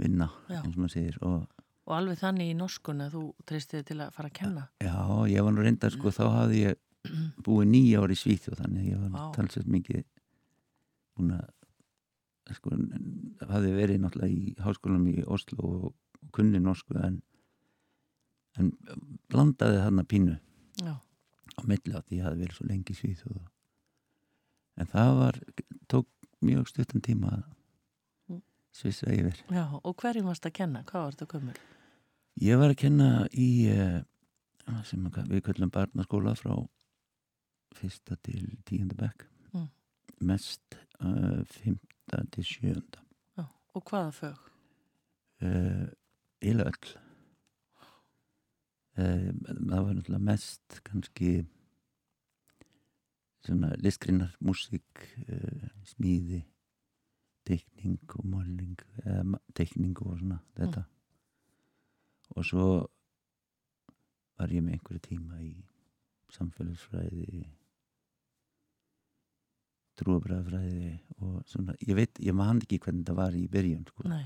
vinna, Já. eins og maður segir og Og alveg þannig í norskun að þú treystið þig til að fara að kenna. já, ég var nú reyndar sko, þá hafði ég búið nýja ári í Svíþjóð þannig að ég var talsett mikið búin að sko, hafði verið náttúrulega í háskólanum í Oslo og, og kunni norsku en, en blandaði þarna pínu Já, á milli að því ég hafði verið svo lengi í Svíþjóð en það var tók mjög stuttan tíma að Mm. svissa yfir já, og hverjum varst að kenna? Hvað var þetta gömul? Ég var að kenna í uh, sem að, við köllum barnaskóla frá fyrsta til tíunda bekk Mm. Mest uh, fymta til sjönda Já, og hvaða fög? uh, eila öll. Uh, það var náttúrulega mest kannski svona listgrinnar, músík uh, smíði teikning og ma- teikning og svona þetta. Og svo var ég með einhverju tíma í samfélagsfræði trúabræðafræði og svona, ég veit, ég man ekki hvernig þetta var í byrjun sko. Nei,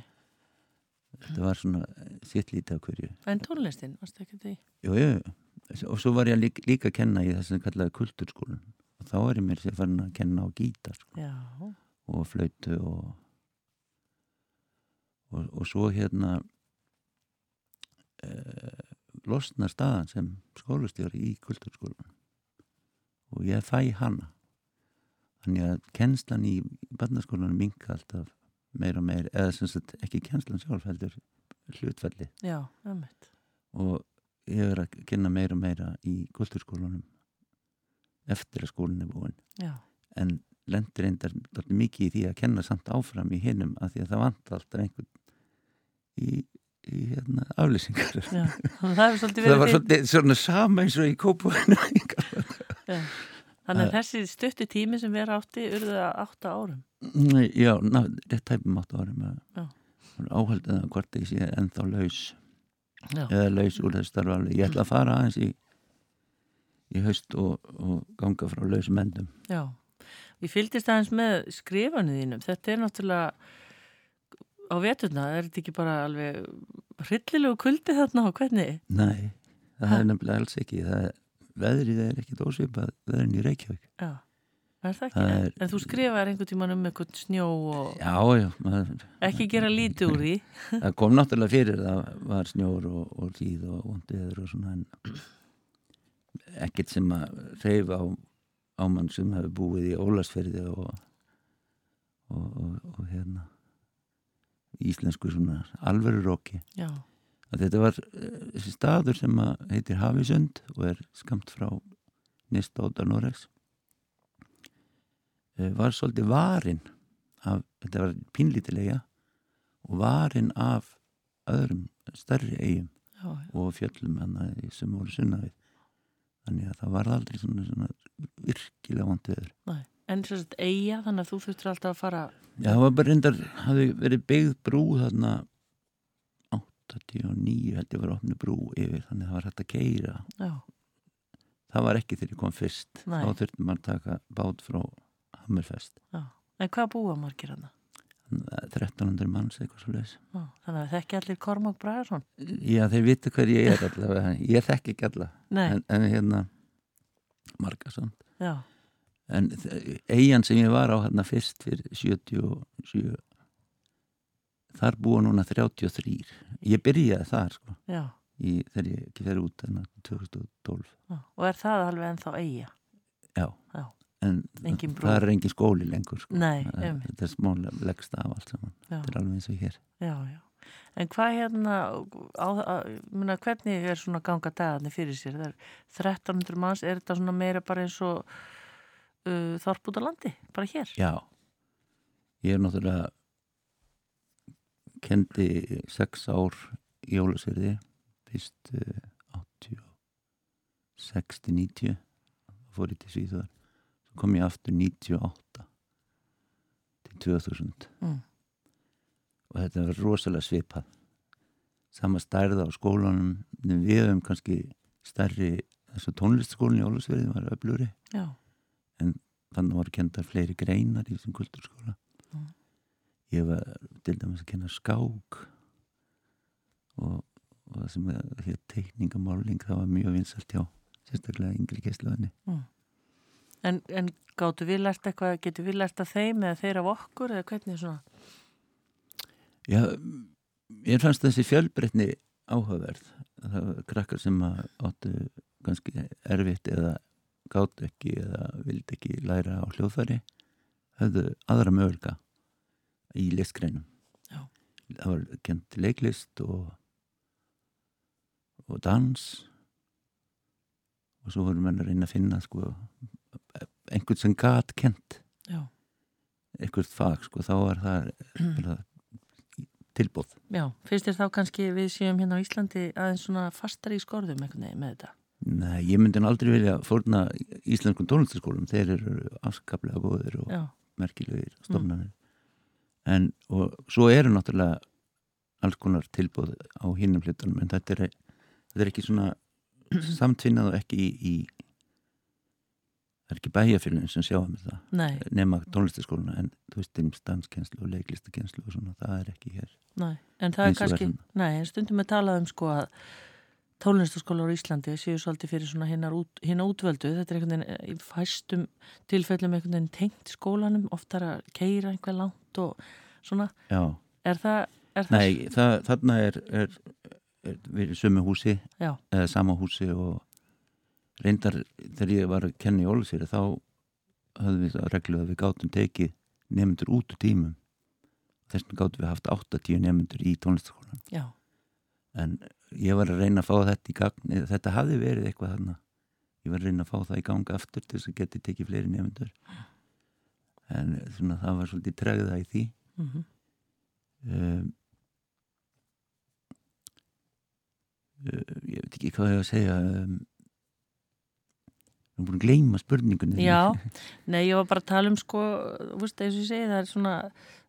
þetta var svona sitt lítið af hverju. En tónlistin, varst ekki því? jú, jú, og svo var ég líka, líka að kenna í þess að kallaði kulturskólan og þá er ég mér sér farin að kenna á gítar sko, Já, og flautu og, og og svo hérna uh, losnar staðan sem skólastjóri í kulturskólan og ég fæ hana þannig að kennslan í barnaskólanum minka alltaf meira og meira eða sem sagt ekki kennslan sjálf heldur hlutfalli já, ömmit. og ég er að kenna meira og meira í kulturskólanum eftir að skólinn er búinn. Já, en lendur reyndar mikið í því að kenna samt áfram í hinnum af því að það vant alltaf einhvern í, í hérna, aflýsingar. Já, að það hefur svolítið það verið var þitt- svolítið svona sama eins og í kópúinu Já. Þannig að þessi stutti tími sem vera átti urðu að átta árum. Nei, já, ná, rétt tæpum áttu árum. Já. áhaldið að hvort ég sé ennþá laus Já, eða laus úr þessu starfalvi ég ætla að fara aðeins í í haust og, og ganga frá lausum endum já. Ég fylgdist aðeins með skrifanu þínum. Þetta er náttúrulega á veturna, er þetta ekki bara alveg hryllilegu kuldi þarna og hvernig? nei, það Ha? er nefnilega alls ekki það er, veðrið er ekkit ósvipað veðrin í Reykjavík Já, er það ekki? Það er- en þú skrifaðir einhvern tíman um einhvern snjó og já, já, maður, ekki gera lítið úr því. það kom náttúrulega fyrir það var snjór og, og ríð og vondiður og svona ekkert sem að reyfa á, á mann sem hefur búið í Ólasferði og, og, og, hérna íslensku svona alvöru róki Já, að þetta var eh, þessi staður sem heitir Hafisund og er skamt frá Nistóta Noregs eh, var svolítið varin af, þetta var pínlítilega og varin af öðrum stærri eigum já, já. og fjöllum hana sem voru sunna við þannig að það var aldrei svona, svona virkilega vant veður Nei. En þess að eiga, þannig að þú þurftur alltaf að fara, Já, það var bara reyndar, hafði verið byggð brú þarna 89 held ég var opnu brú yfir þannig að það var hægt að keira já, það var ekki þegar ég kom fyrst. Nei. þá þurfti maður að taka bát frá Hammerfest. Já. En hvað búa margir að 1300 manns eitthvað svo leis Já, þannig að þekki allir Kormák Bræðarsson? Já, þeir vitu hver ég er allavega. Ég þekki ekki alla. Nei, en, en hérna Margason já, en eigin sem ég var á hérna fyrst fyrir 77 þar búa núna 33 ég byrjaði þar sko í, þegar ég ekki fer út enna 2012 já. Og er það alveg ennþá eiga? já, Já. en það er engin skóli lengur sko. Nei, einmitt. þetta er smálega leggst af allt saman þetta er alveg eins og hér já, já. En hvað hérna, á, á, muna, hvernig er svona ganga dagarnir fyrir sér? Það er 1300 manns, er þetta svona meira bara eins og uh, þorp út á landi, bara hér? já, ég er náttúrulega kendi sex ár í Jólasverði fyrst uh, 86-90 fór ég til Svíþjóðar. Svo kom ég aftur 98 til 2000 Mm. og þetta var rosalega svipað. Sama stærða á skólanum en við hefum kannski stærri þessu tónlistskólinn í Ólusverði var öfluri Já, þannig voru kendar fleiri greinar í þessum kulturskóla. Ég var til dæmis að kenna skák og, og það sem hér teikningamáling það var mjög vinsalt hjá sérstaklega yngri gæsluðinni en, en gáttu við lært eitthvað, getur við lært að þeim eða þeir af okkur eða hvernig svona? Já, ég fannst þessi fjölbreytni áhugaverð. Það var krakkar sem áttu kannski erfitt eða gátt ekki eða vildi ekki læra á hljóðfæri höfðu aðra möguleika í listgreinum. Það var kent leiklist og og dans. Og svo voru menn að reyna að finna sko einhvern sem gat kent Já, einhvert fag sko þá var það bara tilbúð já, finnst þér þá kannski við séum hérna á Íslandi aðeins svona fastar í skorðum með þetta? Nei, ég myndi aldrei vilja fórna íslenskum tónlistaskólum, þeir eru afskaplega góðir og Já, merkilegir stofnanir en og svo eru náttúrulega alls konar tilbúð á hinnum hlutunum en þetta er, þetta er ekki svona samtvinnað og ekki í, í það er ekki bæjafélagin sem sjáum þetta nei, nema tónlistaskóluna en þú veist um stanskenslu og leiklistakenslu og svona, það er ekki hér. Nei, en það er kannski, nei, en stundum við talað um sko að tónlistaskólar á Íslandi séu svolítið fyrir svona hinnar út, hinna útvöldu, þetta er einhvern veginn í fæstum tilfellum einhvern veginn tengt skólanum, oftar að keira einhver langt og svona, Já, er það, er það nei, það, þarna er, er, er við erum sömu húsi Já, eða sama húsi og reyndar þegar ég var að kenna í Ólusýri þá höfðum við það reglu að við gátum tekið nefndur út úr tímum. Þess vegna gátum við haft 80 nefndur í tónlistaskólan en ég var að reyna að fá þetta í gang þetta hafði verið eitthvað þarna. Ég var að reyna að fá það í gang aftur til þess að geti tekið fleiri nefndur en svona það var svolítið tregða í því. Mhm, um, uh, ég veit ekki hvað ég á að segja um, nú Hún er búin að gleyma spurningunni. Já, nei, ég var bara að tala um sko, veist, segi, það er svona,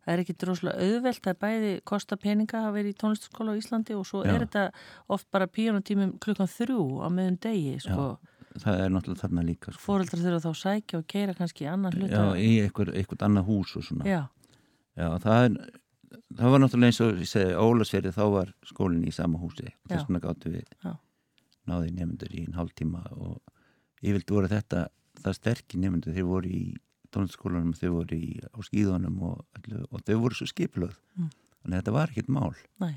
það er ekki droslega auðvelt, það er bæði kosta peninga að vera í tónlistaskóla á Íslandi og svo Já. er þetta oft bara píjónutímum klukkan þrjú á meðum degi, sko, Það er náttúrulega þarna líka. Sko. fóreldrar þurfa þá að sækja og keira kannski í annan hluta. Já, í eitthvað, eitthvað annað hús og svona. Já, Já, það er, það var náttúrulega eins og ég segi, Ólasverið þá var skólinn í sama húsi. Þess vegna gáttu við Já. náði nefndur í einn hálftíma og vildi voru þetta, það sterkir nefndur, þeir voru í tónlistaskólanum, þeir voru í, á skíðunum og, og þeir voru svo skipilöð. Mm. Að þetta var ekkert mál. nei,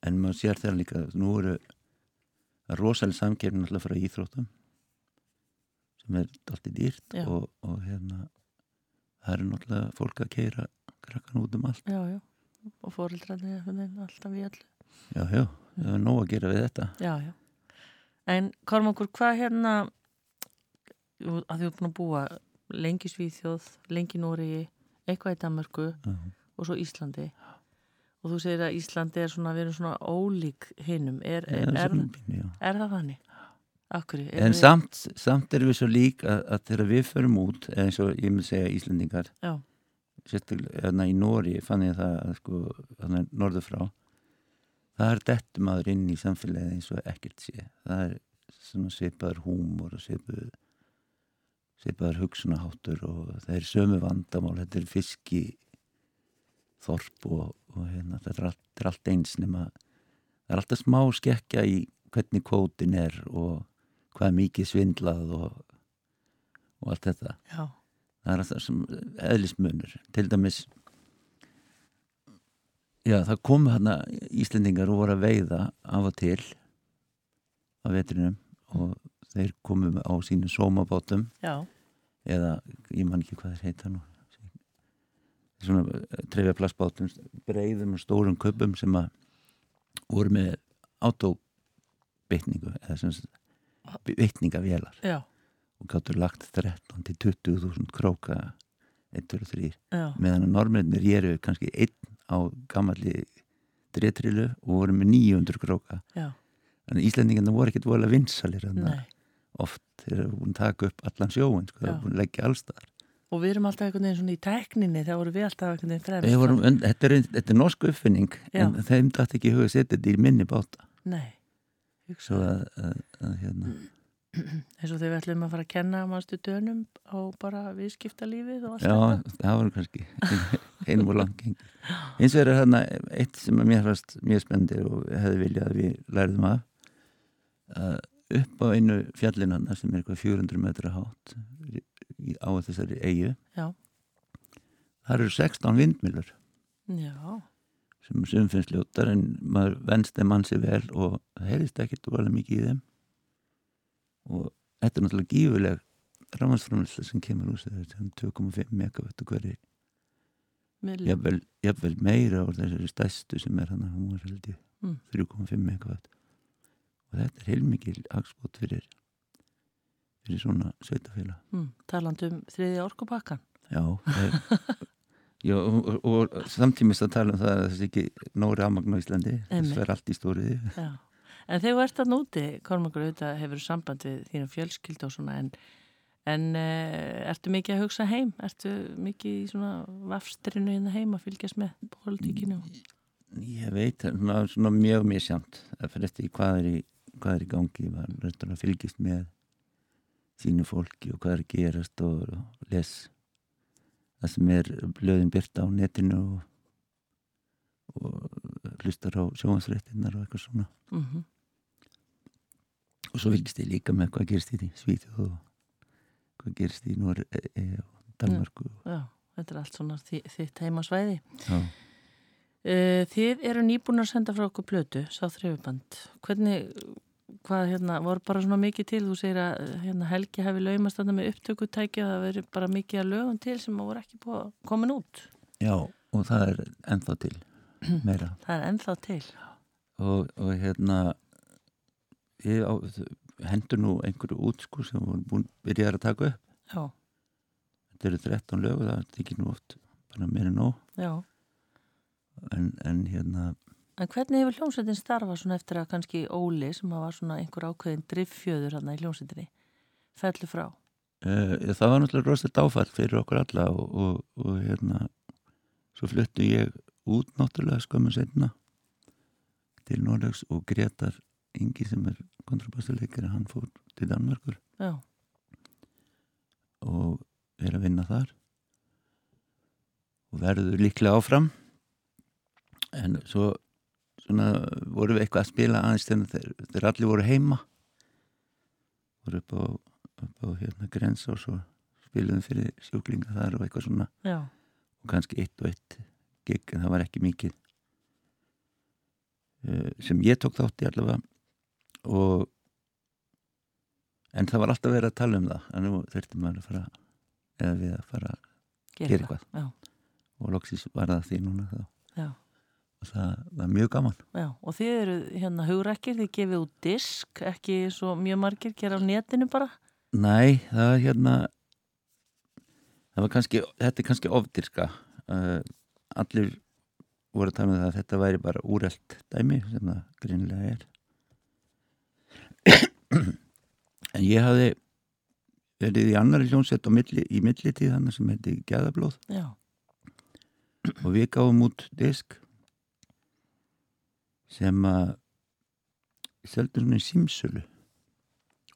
En maður sér þegar líka, nú eru er rosalega samkefni alltaf frá íþróttum sem er alltaf dýrt og, og hérna það eru náttúrulega fólk að keira krakkan út um allt. já, já, og veginn alltaf í öllu. Já, já, það er nóg að gera við þetta. Já, já. En Kormakur, hvað hérna, að þú er búin að búa lengi Svíþjóð, lengi í Nóriði, eitthvað í Danmarku Já. og svo Íslandi. Og þú segir að Íslandi er svona, við erum svona ólík hinnum. Er, er, er, er það þannig? Akkur, En samt, samt erum við svo lík að, að þegar við förum út, eins og ég vil segja Íslendingar, Já, sérstaklega hérna í Nóri fann ég það að sko, norður frá, það er dettum maður inn í samfélagið eins og ekkert sé. Það er svona svipaður húmor og svipaður, svipaður hugsunaháttur og það er sömu vandamál, þetta er fiski þorp og, og hérna, þetta er allt, þetta er allt eins nema það er alltaf smá skekkja í hvernig kvótin er og hvað mikið svindlað og, og allt þetta. Já, það er alltaf sem eðlismunur. Til dæmis já það komu hérna Íslendingar og voru að veiða af og til á vetrinum og þeir komu á sínum sómabátum. Já, eða ég man ekki hvað þeir heita nú. Svona trefja plastbátum breiðum og stórum köpum sem að voru með autobytningu eða sem bytningavélar og gáttur lagt 13 til 20.000 króka 1, 2, 3 já, meðan að normennir geru kannski einn á gamalli dréttrilu og voru með 900 króka já, þannig að Íslendingarna voru ekkert vola vinsalir þarna nei. oft þeir eru búin að taka upp allan sjóin sko, þeir Já. eru búin að leggja allstaðar Og við erum alltaf einhvern veginn svona í tækninni, þá vorum við alltaf einhvern veginn fremst. Vorum, þetta, er, þetta er norsk uppfinning Já. en þeim dætt ekki huga að setja þetta í minni báta Nei, svo að, að, að hérna eins og þegar við ætlum að fara að kenna mannstu dönum á bara viðskiptalífið og allt Já, þetta. það var kannski einum og langt geng eins og er þarna eitt sem að mér fannst mjög spendi og hefði viljað að við lærðum af að upp á einu fjallinanna sem er eitthvað 400 metra hátt á þessari eigu Já, þar eru 16 vindmilur já, sem sem finnst ljótar en maður venst þeim sér vel og það heyrist ekkert alveg mikið í þeim. Og þetta er náttúrulega gífuleg rámansframlæsla sem kemur úr þessu sem 2,5 megavattu hverju með jafnvel, jafnvel meira úr þessari stæstu sem er hann að hún er held ég Mm. 3,5 megawatt og þetta er heilmikil agspot fyrir fyrir svona sveitafélag mm, taland um þriðja orkupakkan. já, það er Já, og, og, samtímis að tala um það að þessi ekki nóri afmagn á Íslandi þess Einmitt. fer allt í stóriði. En þegar þú ert að núti, Kormakur, hefur samband við þína svona, en, en uh, ertu mikið að hugsa heim? Ertu mikið í svona vafstrinu hérna heim að fylgjast með politíkinu? Ég veit, svona, svona mjög misjamt það fyrir eftir hvað er í, hvað er í gangi maður reyndar að fylgjast með sínu fólki og hvað er að gerast og, og les það sem er blöðin byrta á netinu og, og hlustar á sjóhansréttinnar og eitthvað svona Mm og svo fylgist ég líka með hvað gerist í Svíþjóð og hvað gerist í Nóri e, og Danmarku Já, þetta er allt svona þi- þitt heimasvæði. Já. Uh, þið eru nýbúin að senda frá okkur plötu, sá þrjöfuband. Hvernig, hvað hérna, voru bara svona mikið til, þú segir að hérna, Helgi hafi laumast þarna með upptökutæki og það veri bara mikið að lögum til sem voru ekki komin út. Já, og það er ennþá til meira Það er ennþá til. og, og hérna ég á, hendur nú einhverju út sko sem voru búin byrjaði að taka upp. Já, þetta eru 13 lög og það tekir nú oft bara meira nóg. En, en hérna En hvernig hefur hljómsveitin starfa svona eftir að kannski Óli sem var svona einhver ákveðin driffjöður hann í hljómsveitinni fellu frá? Uh, það var náttúrulega rosalega áfall fyrir okkur alla og, og, og hérna svo fluttu ég út náttúrulega skömmu setna til Norrlags og Gretar Ingi sem er kontrabassuleikari hann fór til Danmarkur Já, og er að vinna þar og verður líklega áfram. En svo svona vorum við eitthvað að spila aðeins þegar, þegar allir voru heima. Voru upp á, upp á hérna grens og svo spilum fyrir sjúklinga þar og eitthvað svona. Já, og kannski eitt og eitt gig en það var ekki mikið uh, sem ég tók þátt í allavega og en það var alltaf verið að tala um það en nú þurfti maður að fara eða við að fara að gera eitthvað. og loksins var það því núna þá. Já, og það var mjög gaman. Já, og þið eru hérna hugrækir, þið gefið út disk, ekki svo mjög margir gera á netinu bara. Nei, það er hérna það var kannski, þetta er kannski ofdirska uh, allir voru að tala um það að þetta væri bara úrelt dæmi sem það greinilega er en ég hafði verið í annari hljónsett milli, í millitíð hann sem heiti Gæðablóð og við gáum út disk sem að seldur svona í símsölu.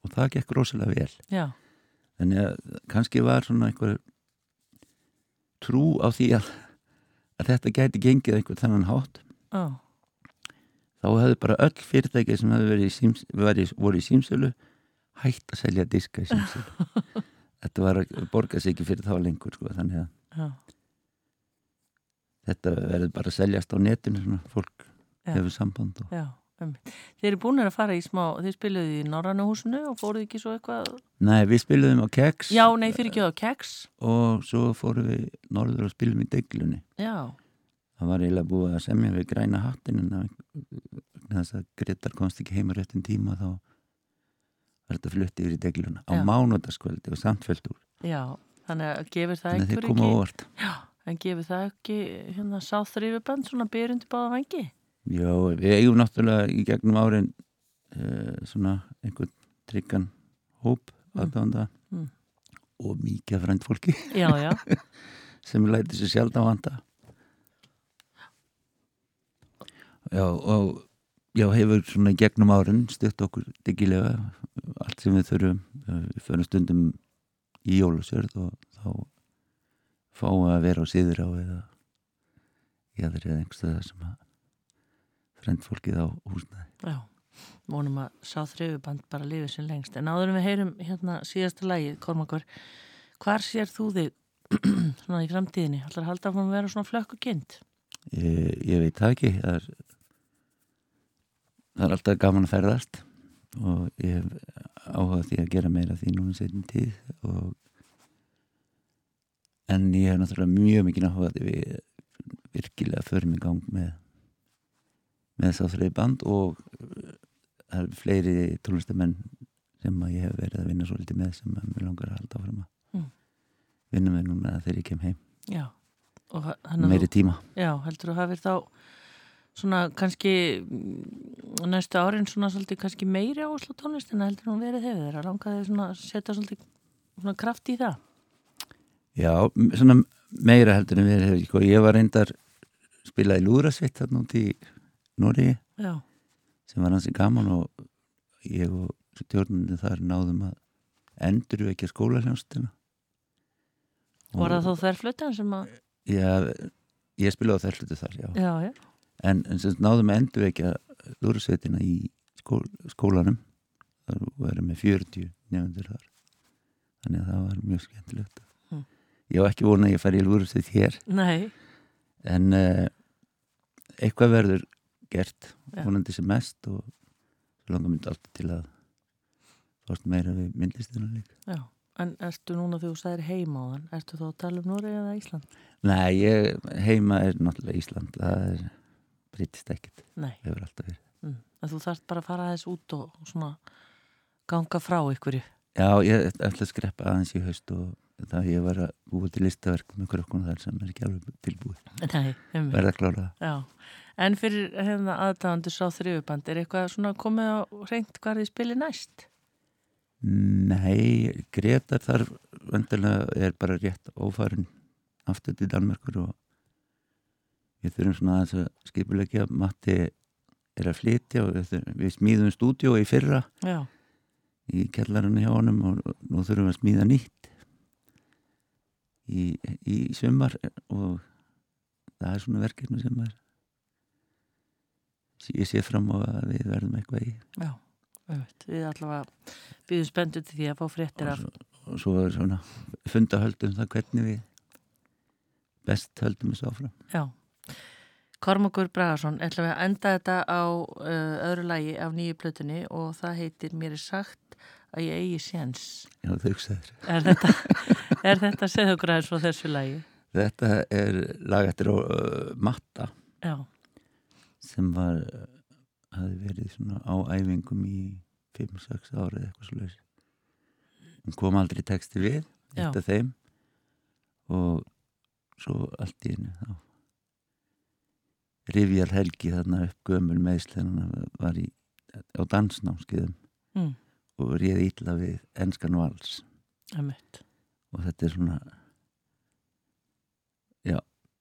Og það gekk rosalega vel. Já, þannig að kannski var svona einhver trú á því að, að þetta gæti gengið einhver þennan hátt. Já, þá hefðu bara öll fyrirtæki sem hefðu verið í, síms, verið, voru í símsölu hægt að selja diska í símsölu þetta var að borga sig ekki fyrir þá lengur sko, þannig að þetta verður bara að seljast á netinu svona, fólk Já. hefur samband og... já. einmitt. Þið eru búin að fara í smá, þið spiluðu í Norrannu húsinu og fóruð ekki svo eitthvað, Nei, við spiluðum á Keks já, nei, fyrir ekki á keks. og svo fórum við norður og spilum í deglunni Já, það var eiginlega búið að semja við græna hattin en þess að Gretar komst ekki heima réttin tíma þá var þetta flutt yfir í degluna á mánudaskvöldi og samtfjöld úr. Já, þannig að gefur það þannig koma ekki, já, en gefur það ekki hérna sáþrýfuband svona byrjundi báða vangi? Já, við eigum náttúrulega í gegnum árin uh, svona einhvern tryggan hóp aðdánda Mm. og mikið frænt fólki. Já, já, sem læti sér sjálf á vanda Já, og já, hefur svona gegnum árin stutt okkur diggilega allt sem við þurfum við förum stundum í jólusjörð og þá fáum við að vera á síður á eða í aðri eða einhverstaðar sem að frend fólkið á húsnaði já. Mónum að sáþrýfuband bara lifið sem lengst. En áður en við heyrum hérna síðasta lagið, Kormakur, hvar sér þú þig svona í framtíðinni? Ætlar að halda að vera svona flökku kind? ég, ég veit það ekki það er, það er alltaf gaman að ferðast og ég hef áhuga því að gera meira því núna setjum tíð og en ég hef náttúrulega mjög mikið áhuga því við virkilega förum í gang með með að þreið band og uh, það er fleiri tónlistamenn sem að ég hef verið að vinna svolítið með sem að mér langar að halda áfram að Mm. vinna með núna þegar ég kem heim Já. Að meiri þú- tíma Já, heldur þú hafið þá svona kannski mm, næstu árin svona svolítið kannski meiri áherslu tónlistina heldur hún verið hefur. Þeirra langaði svona að setja svolítið svona kraft í það. Já, svona meira heldur en við hefur sko, ég var reyndar spilað í lúðrasveit þarna út í Nóri sem var hansi gaman og ég og stjórnandi þar náðum að endur við ekki skólahljónstina var það þó þærflutan sem að Já, ég spilaði þærflutu þar, já, Já, já, en, en sem náðum að endur ekki lúðrasveitina í skól, skólanum. Þar varum með 40 nefndur þar. Þannig að það var mjög skemmtilegt. Mm. Ég var ekki vona að ég færi í lúðrasveit hér. Nei. En uh, eitthvað verður gert vonandi sem mest og langar myndi alltaf til að fórst meira við myndlistina líka. Já, en ertu núna þegar þú sagðir heima á þann ertu þá að tala um Nóri eða Ísland? Nei, ég, heima er náttúrulega Ísland. Það er breytist ekkert. Hefur alltaf verið. Mm. þú þarft bara að fara aðeins út og svona ganga frá ykkurju Já, ég ætla að skreppa aðeins í haust og það ég var að búa til listaverk með krökkuna þar sem er ekki alveg tilbúið. Nei, um verða að klára það. Já, en fyrir hérna aðdáðandur sá þrjöfuband, er eitthvað svona komið á reynd hvað þið spilir næst? Nei, Gretar þar vendilega er bara rétt ófarin aftur til Danmarkur og við þurfum svona aðeins að skipulegja Matti er að flytja og við, við smíðum stúdíó í fyrra Já, í kellarinn hjá honum og nú þurfum við að smíða nýtt í, í sumar og það er svona verkefni sem er ég sé fram á að við verðum eitthvað í já. Við allavega býðum spenntu til því að fá fréttir af. og og svo er svona fundahöldum það hvernig við best höldum þessu áfram Já. Kormokur Bragarsson, ætlum við að enda þetta á uh, öðru lagi af nýju plötunni og það heitir Mér er sagt að ég eigi séns. Já, þau hugsaður. Er þetta, er þetta segðu okkur aðeins frá þessu lagi? Þetta er lag eftir uh, Matta Já, sem var uh, hafi verið svona á æfingum í 5-6 árið eitthvað laus. Hún kom aldrei í texti við, af þeim og svo allt í henni þá rifjar helgi þarna upp gömul meðslenna var í, á dansnámskiðum mm, og réði ítla við enskan vals og þetta er svona já,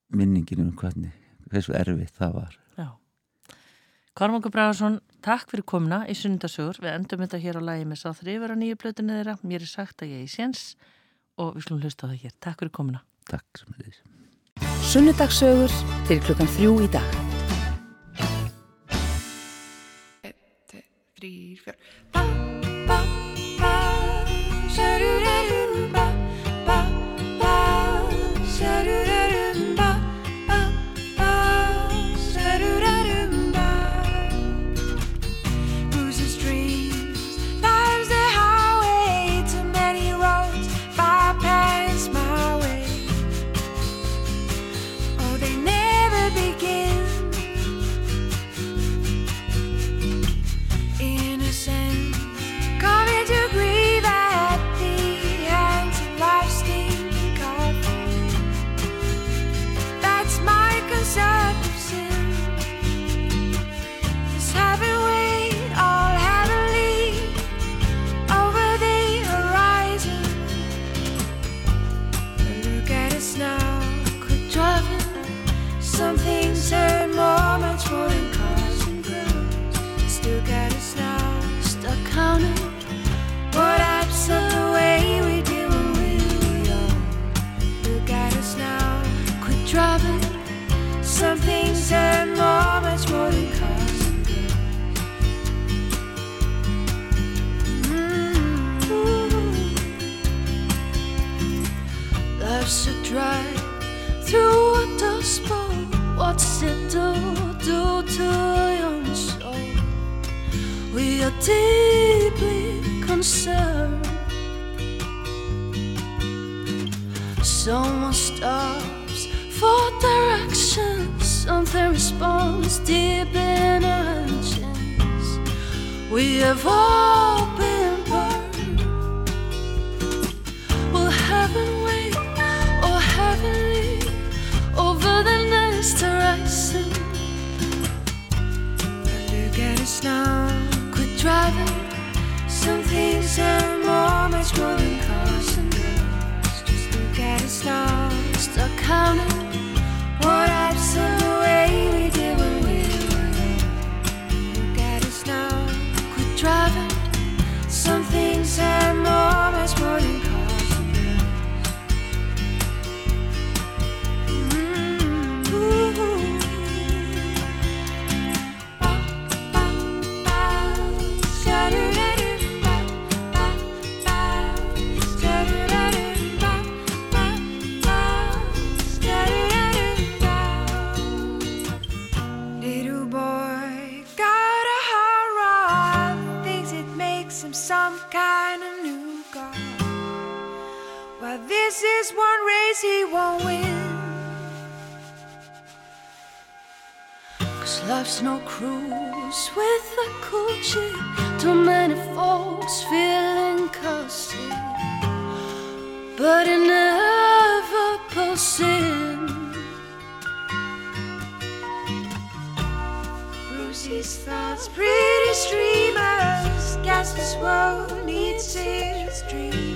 minningin um hvernig hversu erfitt það var Já. Kormokur Bragarsson, takk fyrir komuna í sunnudasögur. Við endum þetta hér á lagi með sáþri yfir á nýju plötunni þeirra. Mér er sagt að ég eigi séns og við slum hlusta á það hér. Takk fyrir komuna. takk sem þess Sunnudagsögur til klukkan þrjú í dag. þrýr, fjör Ba, ba, deeply concerned. Someone stops for direction. Something responds deep in our engines. We have all been burned. Will heaven wait or heaven lead over the next horizon? Look at us now, driving. Some things are more, much more than cars and girls. Just look at us now, stuck counting. What apps of won't win. Cause life's no cruise with a cool chip. Too many folks feeling cussy. But it never pulls in. thoughts, pretty streamers. Guess this world needs tears, dreams.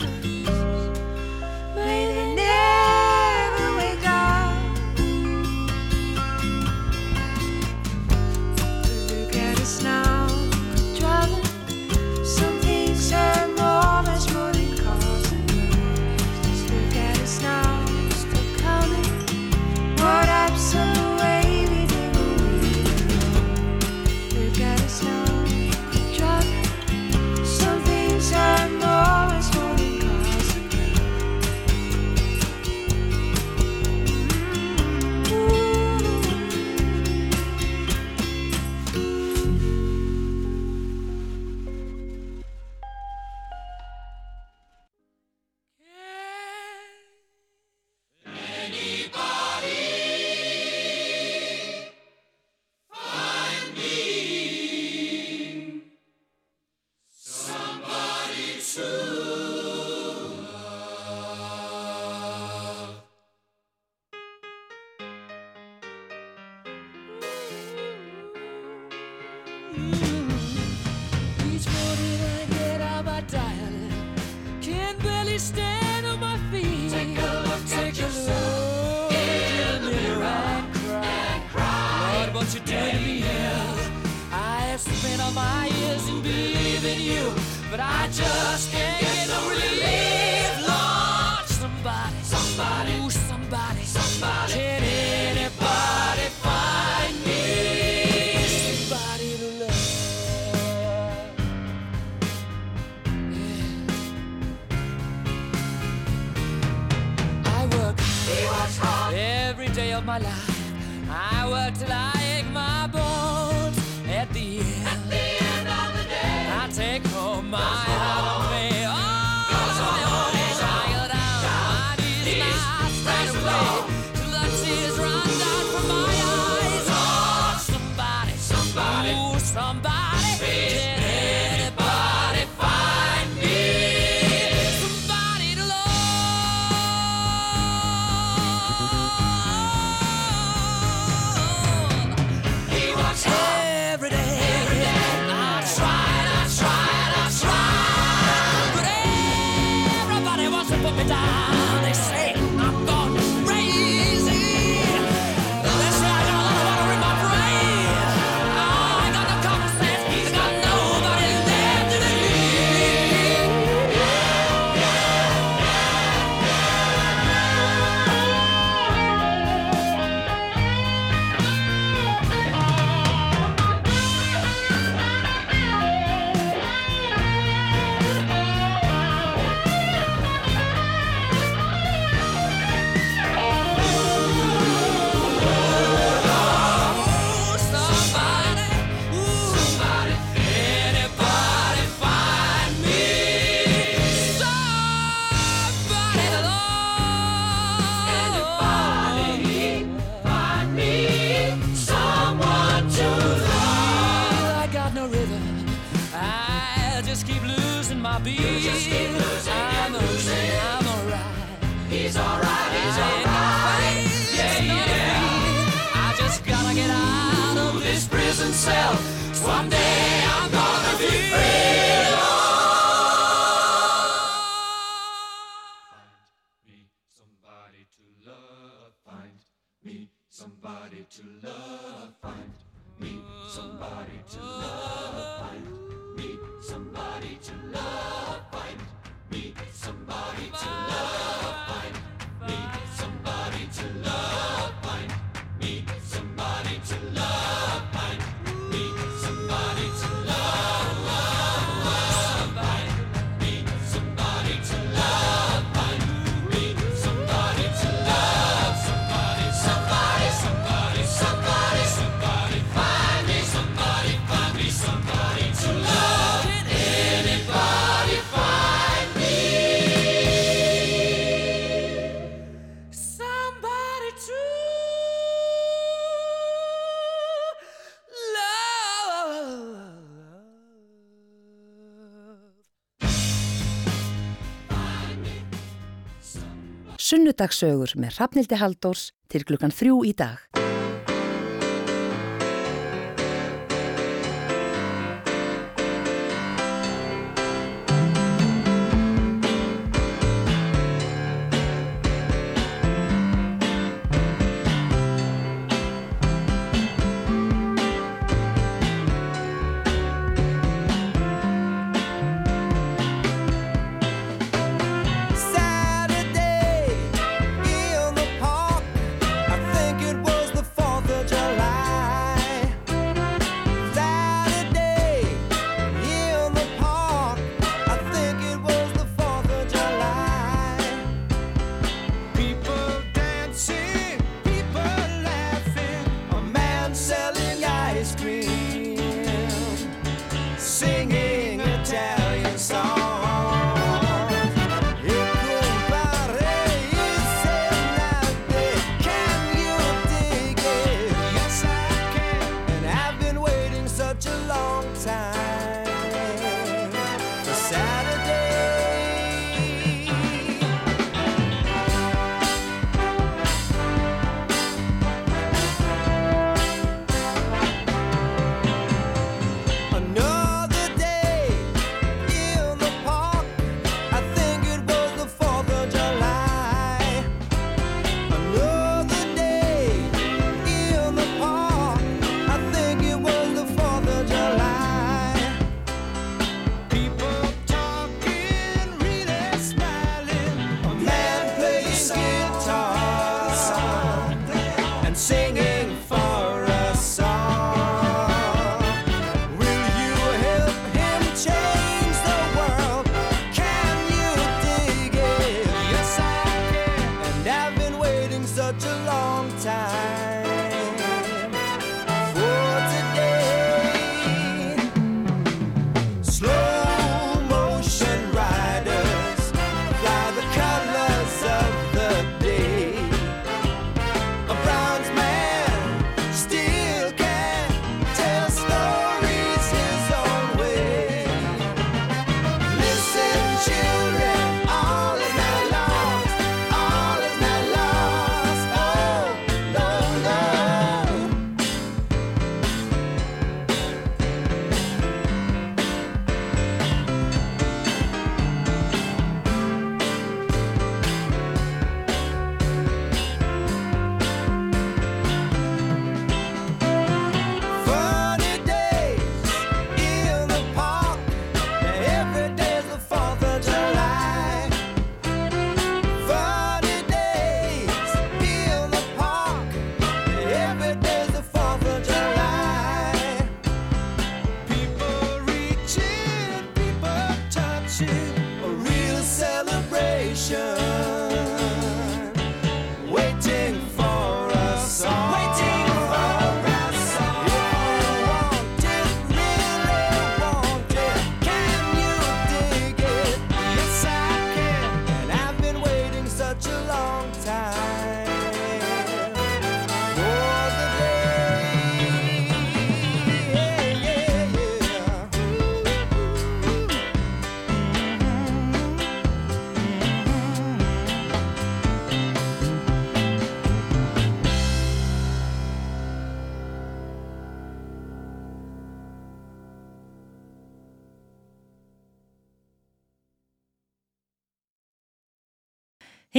Somebody to love, find me. Somebody to love, find me. Somebody to love, find me. Somebody to love, find föstudagsögur með Rafnildi Haldórs til klukkan þrjú í dag.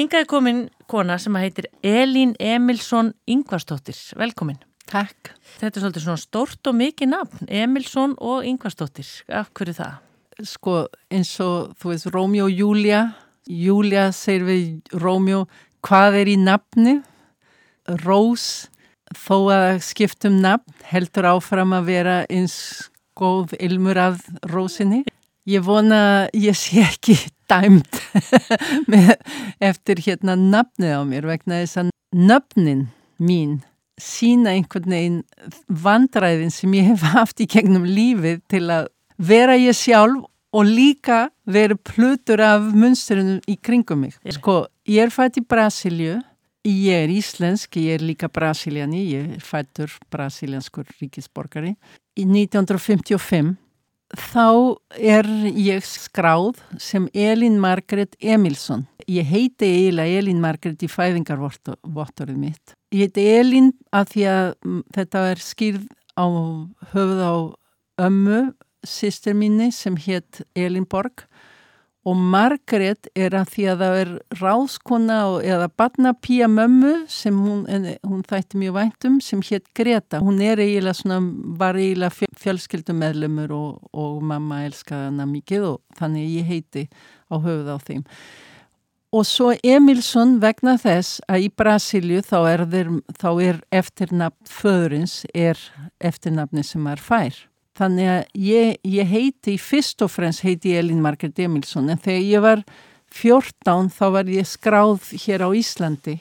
Hingaði komin kona sem heitir Elín Emilsson Ingvarsdóttir. Velkomin. Takk. Þetta er svolítið svona stort og mikið nafn, Emilsson og Ingvarsdóttir. Af hverju það? Sko eins og þú veist Rómjó og Júlia. Júlia segir við Rómjó hvað er í nafni? Rós, þó að skiptum nafn, heldur áfram að vera eins góð ilmur af rósinni. Ég vona ég sé ekki dæmt með, eftir hérna nafnið á mér vegna þess að nafnin mín sína einhvern veginn vandræðin sem ég hef haft í gegnum lífið til að vera ég sjálf og líka vera plutur af munsturinn í kringum mig. Sko, ég er fætt í Brasilju, ég er íslensk, ég er líka brasiliani, ég er fættur brasilianskur ríkisborgari. Í 1955 þá er ég skráð sem Elin Margret Emilsson. Ég heiti eiginlega Elin Margret í fæðingarvottorið mitt. Ég heiti Elin að því að þetta er skýrð á höfuð á ömmu, sýster minni sem hétt Elin Borg og Margaret er að því að það er ráskona eða barnapía mömmu sem hún, hún þætti mjög væntum sem hétt Greta. Hún er eiginlega svona, var eiginlega fjölskyldumedlumur og, og mamma elskaði hana mikið og þannig ég heiti á höfuð á þeim. Og svo Emilsson vegna þess að í Brasilju þá er, þeir, þá er eftirnafn föðurins er eftirnafni sem er fær. Þannig að ég, ég heiti, fyrst og fremst heiti Elin Margret Emilsson en þegar ég var 14 þá var ég skráð hér á Íslandi.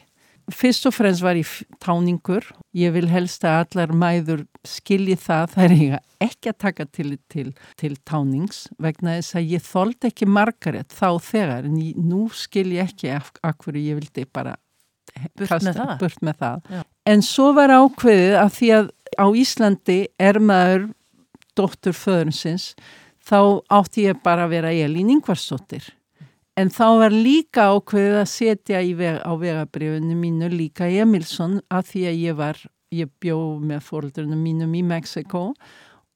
Fyrst og fremst var ég táningur. Ég vil helst að allar mæður skilji það. Það er ekki að taka til, til, til tánings vegna þess að ég þóldi ekki Margaret þá þegar en ég, nú skilji ekki af, af hverju ég vildi bara burt kasta, með það. Burt með það. En svo var ákveðið að því að á Íslandi er maður dóttur föðurinsins, þá átti ég bara að vera Elín Ingvarsdóttir. En þá var líka ákveðið að setja veg, á vegabrifinu mínu líka Emilsson að því að ég var, ég bjó með fóröldurinn mínum í Mexiko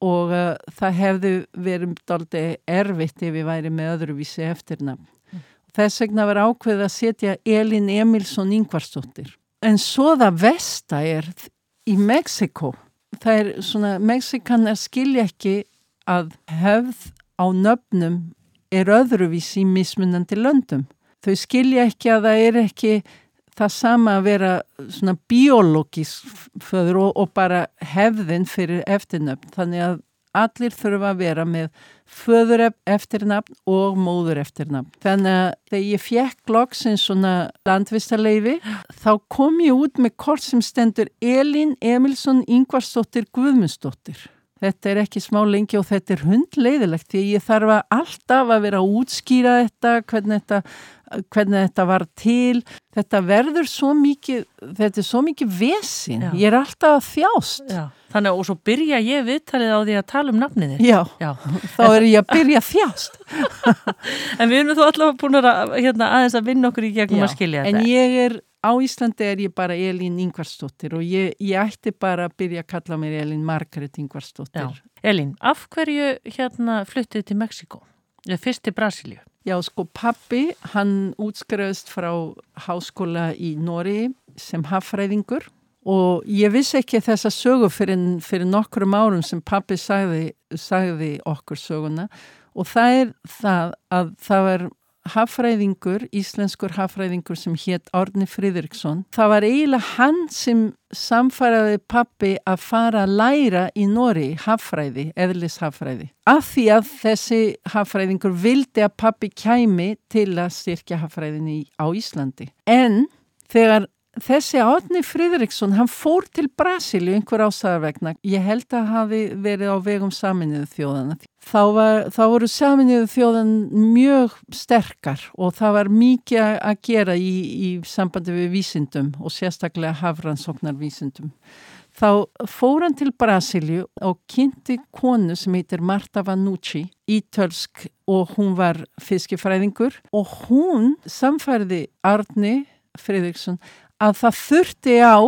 og uh, það hefði verið doldi erfitt ef ég væri með öðruvísi eftirnafn. Mm. Þess vegna var ákveðið að setja Elin Emilsson Ingvarsdóttir. En svo það vesta er í Mexiko það er svona, Mexikanar skilja ekki að hefð á nöfnum er öðruvísi í mismunandi löndum. Þau skilja ekki að það er ekki það sama að vera svona biológísk föður og, og bara hefðin fyrir eftirnöfn. Þannig að allir þurfa að vera með föður eftirnafn og móður eftirnafn. Þannig að þegar ég fjekk loksins svona landvistarleifi þá kom ég út með kort sem stendur Elin Emilsson Ingvarsdóttir Guðmundsdóttir. Þetta er ekki smá lengi og þetta er hundleiðilegt því ég þarf að alltaf að vera að útskýra þetta, hvernig þetta, hvernig þetta var til. Þetta verður svo mikið, þetta er svo mikið vesin. Já. Ég er alltaf að þjást. Já. Þannig og svo byrja ég viðtalið á því að tala um nafnið þitt. Já, Já. þá er ég að byrja þjást. en við erum þú allavega búin að hérna, aðeins að vinna okkur í gegnum að skilja þetta. En ég er, á Íslandi er ég bara Elín Ingvarsdóttir og ég, ég ætti bara að byrja að kalla mér Elín Margaret Ingvarsdóttir. Já. Elín, af hverju hérna fluttið til Mexiko? Eða fyrst til Brasilíu? Já, sko pappi, hann útskröðist frá háskóla í Nóri sem haffræðingur og ég vissi ekki þessa sögu fyrir, fyrir nokkrum árum sem pappi sagði, sagði okkur söguna og það er það að það var haffræðingur, íslenskur haffræðingur sem hétt Árni Fridriksson. Það var eiginlega hann sem samfaraði pappi að fara að læra í Nóri haffræði, eðlis haffræði. Af því að þessi haffræðingur vildi að pappi kæmi til að styrkja haffræðinni á Íslandi. En þegar Þessi Átni Fridriksson, hann fór til Brasilíu einhver ásæðarvegna. Ég held að hafi verið á vegum saminuðu þjóðana. Þá, var, þá voru saminuðu þjóðan mjög sterkar og það var mikið að gera í, í sambandi við vísindum og sérstaklega hafrannsóknar vísindum. Þá fór hann til Brasilíu og kynnti konu sem heitir Marta Vanucci, ítölsk og hún var fiskifræðingur og hún samfærði Arni Fridriksson að það þurfti á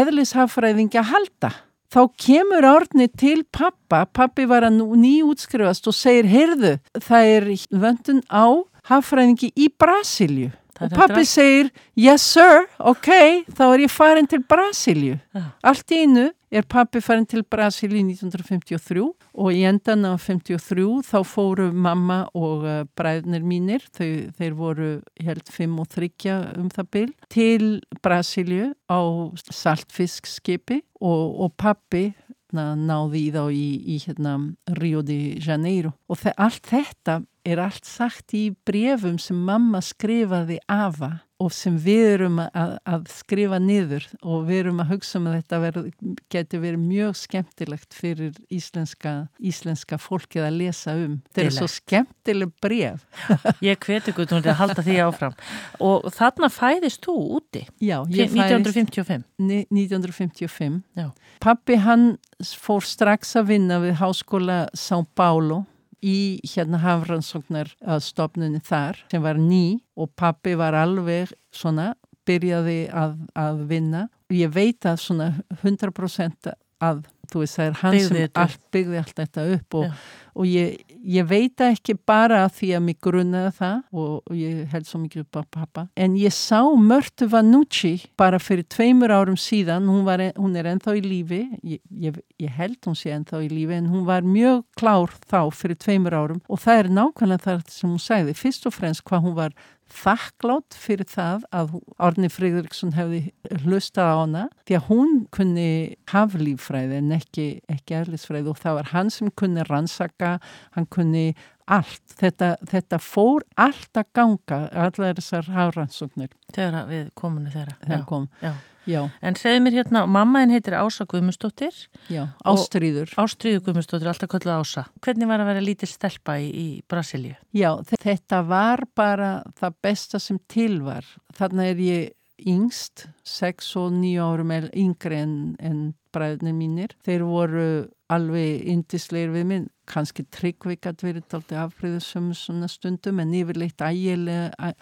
eðlishafræðingi að halda. Þá kemur orðni til pappa, pappi var að nýjútskrifast og segir, heyrðu, það er vöndun á hafræðingi í Brasilju. Og pappi segir yes sir, ok, þá er ég farin til Brasilju Já. allt í einu er pappi farin til Brasilju 1953 og í endan á 53 þá fóru mamma og uh, bræðnir mínir, þau, þeir voru held 5 og 3 um það bil til Brasilju á saltfiskskipi og, og pappi na, náði í þá í, í hérna, Rio de Janeiro. Og þe allt þetta er allt sagt í brefum sem mamma skrifaði afa og sem við erum að, að skrifa niður og við erum að hugsa um að þetta ver, geti verið mjög skemmtilegt fyrir íslenska, íslenska fólkið að lesa um. Þetta er svo skemmtileg bref. Ég hveti ykkur til að halda því áfram. Og þarna fæðist þú úti, Já, ég færist 1955. ni- 1955. Já. Pappi hann fór strax að vinna við Háskóla São Paulo í hérna hafrannsóknar stofnunni þar sem var ný og pappi var alveg svona, byrjaði að, að vinna. Ég veit að svona 100% að þú veist það er hann Byggði sem byggði allt þetta upp og, og ég, ég veit ekki bara því að mig grunnaði það og, ég held svo mikið upp á pappa en ég sá Mörtu Vanucci bara fyrir tveimur árum síðan. Hún, var, hún er ennþá í lífi. Ég, ég, ég held hún sé ennþá í lífi en hún var mjög klár þá fyrir tveimur árum. Og það er nákvæmlega það sem hún sagði. Fyrst og fremst hvað hún var þakklátt fyrir það að Árni Fridriksson hefði hlustað á hana því að hún kunni haflífræði en ekki, ekki erlisfræði og það var hann sem kunni rannsaka, hann kunni allt. Þetta, þetta fór allt að ganga, allar þessar hafrannsóknir Þegar við kominu þeirra. þegar kom. Já. Já, En segðu mér hérna, mammaðin heitir Ása Guðmustóttir, já, ástríður. Ástríðu Guðmustóttir, alltaf kölluð Ása. Hvernig var að vera lítil stelpa í, í Brasilíu? Já, þe- þetta var bara það besta sem til var. Þarna er ég yngst, 6 og 9 árum er yngri en, en bræðnir mínir. Þeir voru alveg yndisleir við minn, kannski tryggveikat verið tólti afbreyðisum svona stundum en yfirleitt ægilega,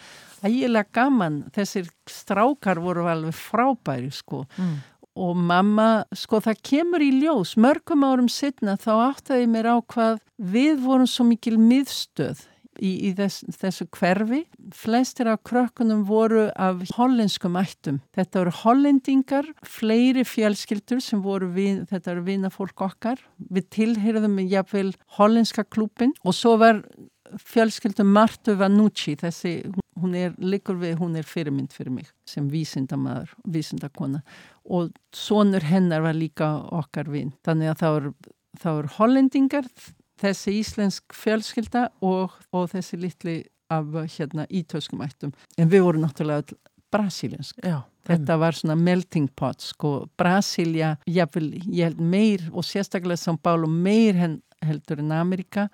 ægilega gaman. Þessir strákar voru alveg frábæri sko Mm. og mamma, sko það kemur í ljós mörgum árum setna þá áttaði mér á hvað við vorum svo mikil miðstöð í, í þess, þessu hverfi. Flestir af krökkunum voru af hollenskum ættum. Þetta voru hollendingar, fleiri fjölskyldur sem voru við, þetta eru vinafólk okkar, við tilheyrðum með jafnvel hollenska klúpin og svo var fjölskyldum Martu Vanucci, þessi, hún er liggur við, hún er fyrirmynd fyrir mig sem vísindamaður, vísindakona. Og sonur hennar var líka okkar vinn, þannig að það voru, það voru hollendingar, þessi íslensk fjölskylda og, og þessi litli af hérna ítöskum ættum, en við vorum náttúrulega brasílensk. Já. Þetta var svona melting pot, sko, Brasilia, jáfnvel, ég held meir og sérstaklega São Paulo meir hen, heldur en Amerika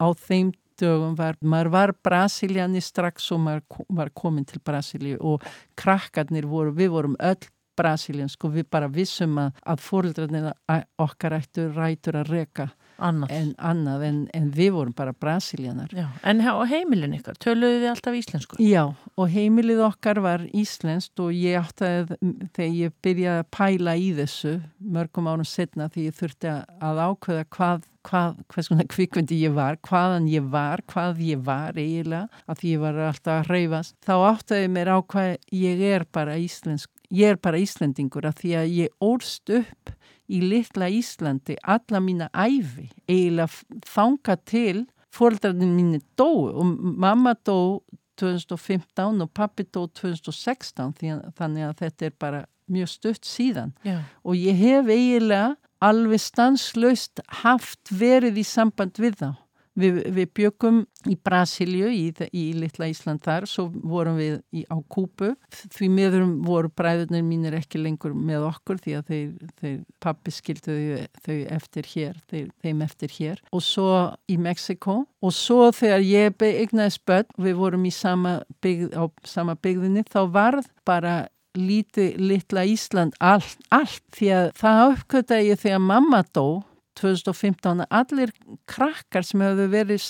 á þeim dögum var, maður var Brasiliani strax og maður var komin til Brasilíu og krakkarnir voru, við vorum öll brasiliansk og við bara vissum að, að fóreldrarnir okkar ættu rætur að reka Annað. en annað en, en við vorum bara brasilianar. Já. En heimilin ykkar, töluðu þið alltaf íslensku? Já, og heimilið okkar var íslenskt og ég átti að, þegar ég byrjaði að pæla í þessu mörgum árum setna því ég þurfti að ákveða hvað, hvað, hvað svona kvikvendi ég var, hvaðan ég var, hvað ég var eiginlega, að ég var alltaf að reyfast. Þá áttaði mér á hvað ég er bara íslensk, ég er bara íslendingur að því að ég órst upp í litla Íslandi alla mína æfi, eiginlega þanga til fóreldrarnir mínu dóu og mamma dó 2015 og pappi dó 2016 því að, þannig að þetta er bara mjög stutt síðan Já. og ég hef eiginlega alveg stanslaust haft verið í samband við þá. Við, við bjökum í Brasilju, í, í litla Ísland þar, svo vorum við í, á Kúpu. Því miðurum voru bræðurnir mínir ekki lengur með okkur því að þeir, þeir pappi skildu þau, þau eftir hér, þeir, þeim eftir hér. Og svo í Mexiko og svo þegar ég eignaði spött, við vorum í sama, byggð, á sama byggðinni, þá varð bara lítið litla Ísland allt, allt því að það uppkvötaði ég þegar mamma dó 2015 að allir krakkar sem hefðu verið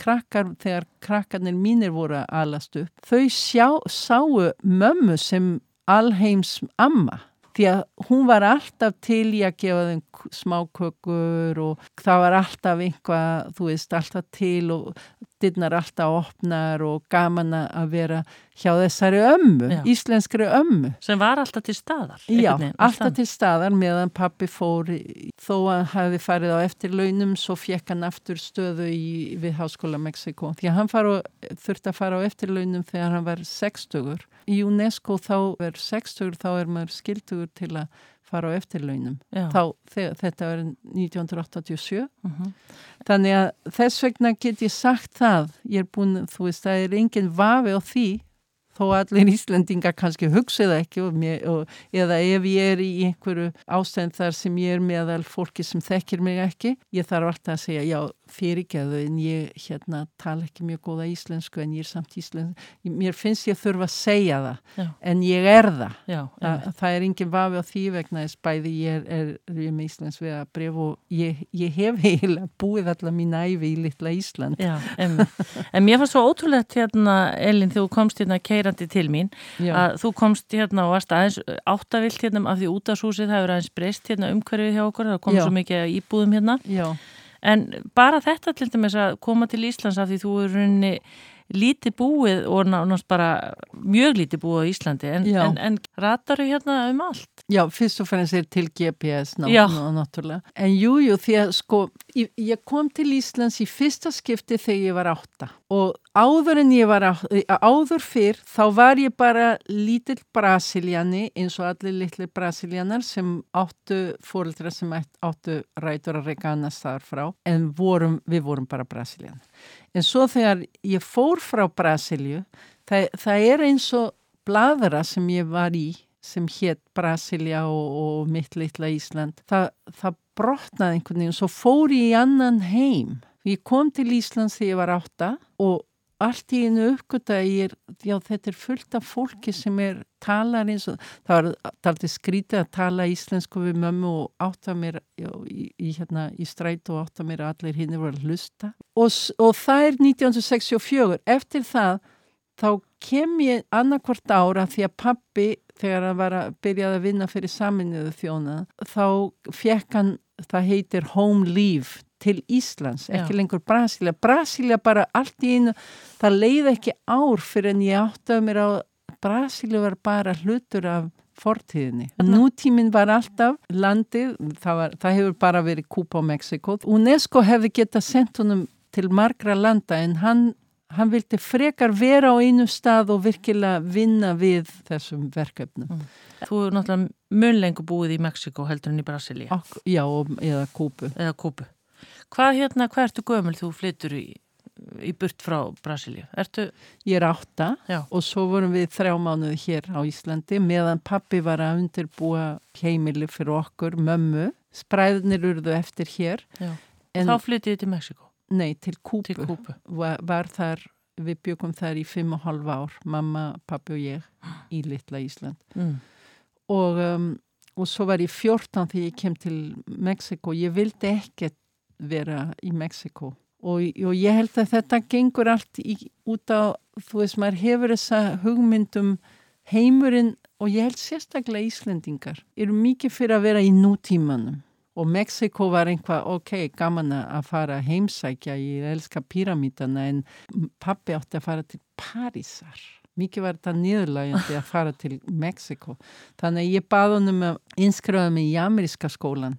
krakkar þegar krakkarnir mínir voru að alast upp, þau sjá, sáu mömmu sem alheims amma því að hún var alltaf til í að gefa þeim smákökur og það var alltaf einhvað, þú veist, alltaf til og dittnar alltaf opnar og gaman að vera hjá þessari ömmu, Já. íslenskri ömmu. sem var alltaf til staðar Já, veginn, alltaf til staðar meðan pappi fór, þó að hefði farið á eftirlaunum, svo fekk hann aftur stöðu í, við Háskóla Mexiko. Því að hann fara, þurfti að fara á eftirlaunum þegar hann var 60. Í UNESCO þá er 60, þá er maður skildugur til að fara á eftirlaunum. Þá, þetta var 1987. Mhm. Þannig að þess vegna get ég sagt það, ég er búin, þú veist, það er engin vafi á því, þó allir Íslendingar kannski hugsa það ekki og mér, og, eða ef ég er í einhverju ástæðin þar sem ég er meðal fólki sem þekkir mig ekki, ég þarf alltaf að segja, já, fyrirgeðu en ég hérna tala ekki mjög góða íslensku en ég er samt íslensku, mér finnst ég þurfa að segja það, Já. en ég er það. Já, Þa, það er engin vafi á því vegna þess bæði ég er, er, er með Íslands við að bref og ég, ég hef eiginlega búið allar mín æfi í litla Ísland. Já, em, en mér fannst svo ótrúlegt hérna, Elin, þegar þú komst hérna keirandi til mín, Já. að þú komst hérna og varst aðeins áttavilt hérna af því útashúsið, það hefur aðeins breyst hérna umhverfið hjá okkur, það kom Já. svo mikið íbúðum hérna, Já, en bara þetta til dæmis að koma til Íslands af því þú er rauninni lítið búið og nánast bara mjög lítið búið á Íslandi, en, en, en ratar þú hérna um allt? já, fyrst og fremst er til GPS ná, ná, náttúrulega. En jú, jú, því að sko, ég, ég kom til Íslands í fyrsta skipti þegar ég var átta og áður en ég var átta, áður fyrr, þá var ég bara lítill brasiljani eins og allir litlir brasiljanar sem áttu fóreldra sem áttu rætur að reyka annars þar frá, en vorum, við vorum bara brasiljan. En svo þegar ég fór frá Brasilju, það, það er eins og bladra sem ég var í sem hétt Brasilia og, og mitt litla Ísland, það, það brotnaði einhvern veginn, svo fór ég í annan heim. Ég kom til Íslands þegar ég var átta og allt í einu uppgötaði ég, er- já þetta er fullt af fólki sem er talar eins og, það var skrítið að tala íslensku við mömmu og átta mér já, í, í, hérna, í stræt og mér að allir hinn voru að hlusta. Og, og það er 1964, eftir það þá kem ég annarkvort ára því að pappi þegar hann var að byrjaði að vinna fyrir saminuðu þjóna þá fekk hann, það heitir Home Leave til Íslands, ekki Já. lengur Brasilia. Brasilia bara allt í einu, það leið ekki ár fyrir en ég áttaði mér á Brasilia var bara hlutur af fortíðinni. Nútíminn var alltaf landið, það, var, það hefur bara verið Kúpa og Mexiko. UNESCO hefði getað sendt honum til margra landa en hann hann vildi frekar vera á einu stað og virkilega vinna við þessum verkefnum. Þú er náttúrulega mun lengur búið í Mexiko heldur en í Brasilíu. Ok, já, og- eða Kúpu. Eða Kúpu. Hvað hérna, hvað ertu gömul þú flyttur í, í burt frá Brasilíu? Ertu, Ég er átta Já. og svo vorum við þrjá mánuði hér á Íslandi meðan pappi var að undirbúa heimili fyrir okkur, mömmu. Spræðnir urðu eftir hér. En, þá flyttið þið til Mexiko, nei, til Kúpu. til Kúpu. Var, var þar, við byggum þar í fimm og halv ár, mamma, pappi og ég í litla Ísland. Mm. og, um, og svo var ég 14 þegar ég kem til Mexiko ég vildi ekkert vera í Mexiko og, og ég held að þetta gengur allt í, út á, þú veist, maður hefur þessa hugmyndum heimurinn og ég held sérstaklega Íslendingar eru mikið fyrir að vera í nútímanum. Og Mexiko var einhvað, ok, gaman að fara heimsækja, ég elska píramítana en pappi átti að fara til Parísar. Mikið var þetta niðurlægjandi að fara til Mexiko. Þannig að ég baði honum að innskrifa mig í ameríska skólan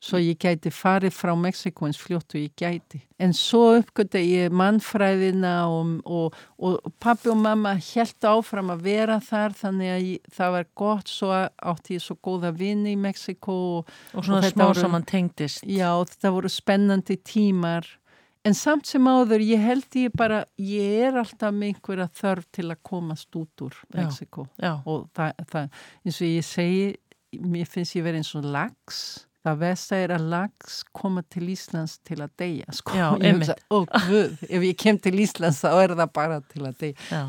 svo ég gæti farið frá Mexiko eins fljótt og ég gæti. En svo uppgötta ég mannfræðina og, og, og pappi og mamma held áfram að vera þar þannig að ég, það var gott svo átti ég svo góða vinni í Mexiko og, Og svona smá voru- saman tengdist. Já, þetta voru spennandi tímar en samt sem áður, ég held ég bara ég er alltaf með einhverja þörf til að komast út úr Já. Mexiko Já, og það, það, eins og ég segi mér finnst ég verið eins og lags það vest að er að lags koma til Íslands til að deyja sko. Já, Ég hugsa, ó guð, ef ég kem til Íslands þá er það bara til að deyja.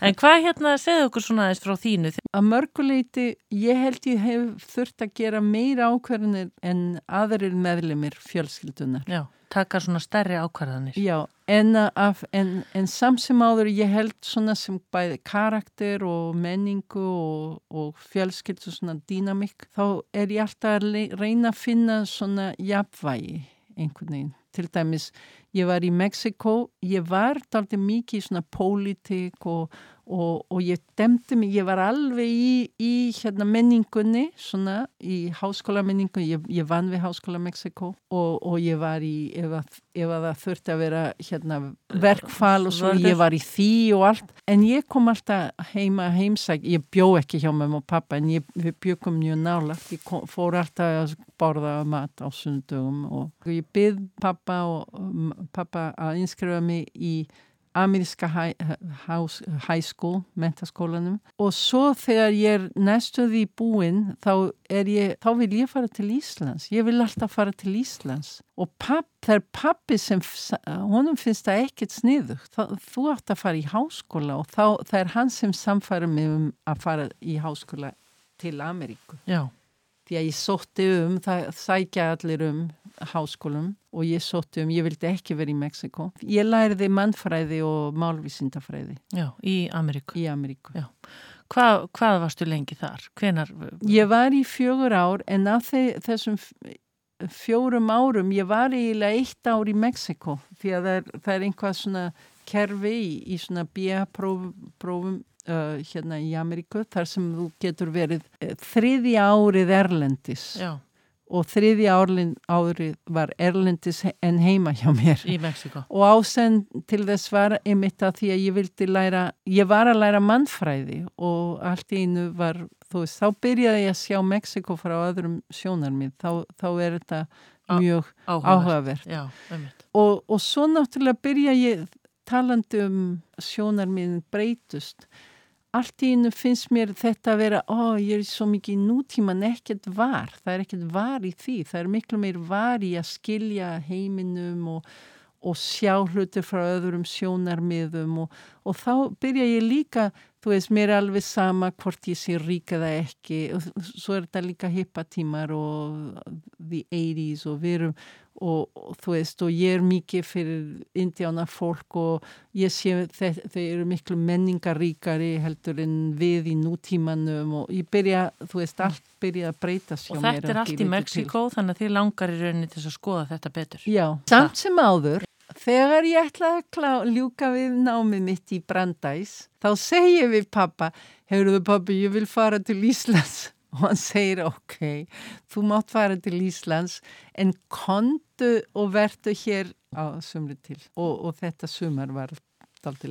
En hvað hérna, segðu okkur svona aðeins frá þínu? að mörguleiti, ég held ég hef þurft að gera meira ákvarðanir en aðrir meðlimir fjölskyldunar Já, taka svona stærri ákvarðanir. Já, en, af, en, en samt sem áður ég held svona sem bæði karakter og menningu og, og fjölskyldu svona dýnamik þá er ég alltaf að reyna að finna svona jafnvægi einhvern veginn til dæmis, ég var í Mexiko, ég var daldi mikið í svona pólitík og, og, og ég demdi mig, ég var alveg í, í hérna menningunni, svona í háskóla menningu, ég, ég vann við háskóla Mexiko og, og ég var í, ef að, ef að það þurfti að vera hérna verkfall og svo, ég var í því og allt, en ég kom alltaf heima heimsæk, ég bjó ekki hjá mér og pappa, en ég, við bjökum mjög nálagt, ég kom, fór alltaf að borða mat á sundugum og ég byrð pappa og pappa að innskrifa mig í ameríska high, school, mentaskólanum og svo þegar ég er næstuði í búin þá, þá vil ég fara til Íslands. Ég vil alltaf fara til Íslands. Og papp, það er pappi sem honum finnst það ekkert sniðugt. Þú ætti að fara í háskóla og þá, það er hann sem samfara mig um að fara í háskóla til Ameríku. Já því að ég sótti um, það sækja allir um háskólum og ég sótti um, ég vildi ekki vera í Mexiko. Ég læriði mannfræði og málvísindafræði. Já, í Ameríku. Í Ameríku. Já. Hvað, hvað varstu lengi þar? Hvenar? Ég var í fjögur ár en af þessum fjórum árum, ég var eiginlega eitt ár í Mexiko því að það er, það er einhvað svona kerfi í, í svona bíaprófum uh, hérna í Ameríku þar sem þú getur verið uh, þriði árið Erlendis. Já. og þriði árið var Erlendis en heima hjá mér. Og ásend til þess var einmitt að því að ég vildi læra ég var að læra mannfræði og allt í einu var veist, þá byrjaði ég að sjá Mexiko frá öðrum sjónarmið, þá, þá er þetta mjög áhugavert. Já, og, og svo náttúrulega byrja ég talandi um sjónarmiðin breytust allt í innu finnst mér þetta að vera ó, ég er svo mikið nútíman ekkert var, það er ekkert var í því. Það er miklu meir var í að skilja heiminum og, og sjá hlutir frá öðrum sjónarmiðum og, og þá byrja ég líka þú veist, mér er alveg sama hvort ég sé ríka það ekki. Og svo er þetta líka hippatímar og the 80's og við erum og, og þú veist, og ég er mikið fyrir indjána fólk og ég sé þau eru miklu menningaríkari heldur en við í nútímanum og ég byrja, þú veist, allt byrja að breyta sér og þetta er allt í Mexiko þannig að þið langar í rauninni til að skoða þetta betur. Já, samt sem áður Þegar ég ætlaði að ljúka við námið mitt í Brandæs, þá segja við pappa, heyrðu pappi, ég vil fara til Íslands. Og hann segir, ok, þú mátt fara til Íslands, en kontu og verðu hér á sumri til. Og, og þetta sumar var alltaf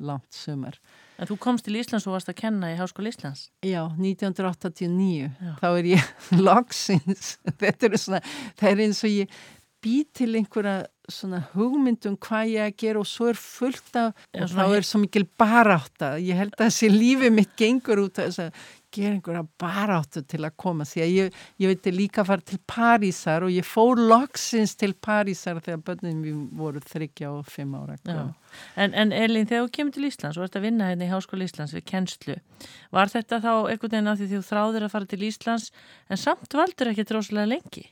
langt sumar. En þú komst til Íslands og varst að kenna í Háskóla Íslands? Já, 1989. Já. Þá er ég loksins. Þetta er svona, það er eins og ég bý til einhverja svona hugmyndum hvað ég að gera og svo er fullt af Já, og þá er svo mikil baráta ég held að þessi lífi mitt gengur út að gera einhverja baráttu til að koma því að ég, ég veit líka að fara til Parísar og ég fór loksins til Parísar þegar börnum við voru þryggja og fimm ára en, en Elin, þegar þú kemur til Íslands og ert að vinna hérna í Háskóla Íslands við kennslu, var þetta þá einhvern veginn að því þú þráðir að fara til Íslands en samt valdur ekki droslega lengi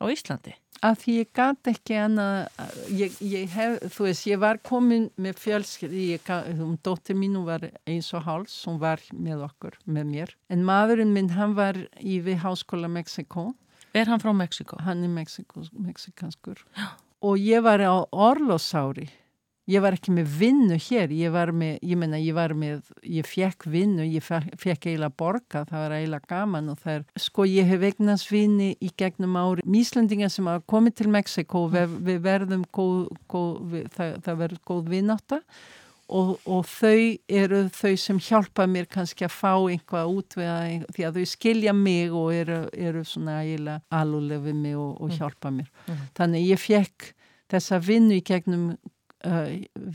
á Íslandi? að því ég gæti ekki annað ég, ég hef, þú veist, ég var komin með fjölskyld, um dóttir mín hún var eins og háls, hún var með okkur, með mér, en maðurinn minn hann var í við Háskóla Mexiko Er hann frá Mexiko? Hann er Mexiko, mexikanskur og ég var á Orlosári ég var ekki með vinnu hér ég var með, ég menna, ég var með ég fekk vinnu, ég fekk eiginlega borga, það var eiginlega gaman og það er, sko ég hef eignast vinni í gegnum ári, míslendingar sem hafa komið til Mexiko, við, við verðum góð, góð við, það, það verður góð vinnáta og, og þau eru þau sem hjálpa mér kannski að fá einhvað út að, því að þau skilja mig og eru, eru svona eiginlega alúlega við mig og, og mm. hjálpa mér mm. þannig ég fekk þessa vinnu í gegnum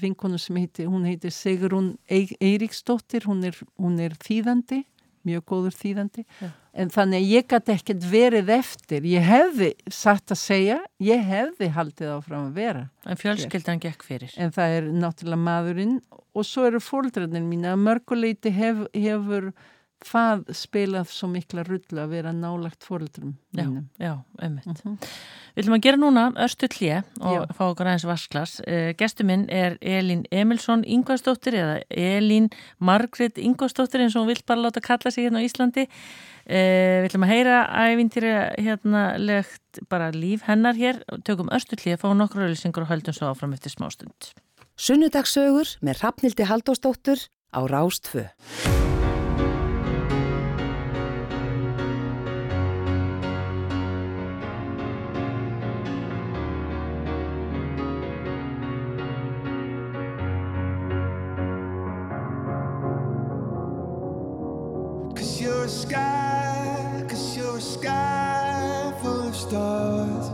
vinkonu sem heitir, hún heitir Sigrun Eiríksdóttir, hún er, hún er þýðandi, mjög góður þýðandi, ja. en þannig að ég gæti ekkert verið eftir, ég hefði satt að segja, ég hefði haldið áfram að vera. En fjölskyldan gekk fyrir. En það er náttúrulega maðurinn og svo eru fóldrarnir mín að mörguleiti hef, hefur það spilað svo mikla rullu að vera nálagt fóröldrum Já, já, einmitt. Mhm. Við ætlum að gera núna örstu hlje og Já. fá okkur aðeins vasklas. Uh, Gestu minn er Elín Emilsson Ingvarsdóttir eða Elín Margret Ingvarsdóttir eins og hún vill bara láta kalla sig hérna á Íslandi. Uh, við ætlum að heyra ævintýri hérna legt bara líf hennar hér. Tökum örstu hlje, fáum nokkur auðlýsingur og höldum svo áfram eftir smástund. Sunnudagssögur með Hrafnildi Haldósdóttur á Rástfö. Sky, cause you're a sky full of stars.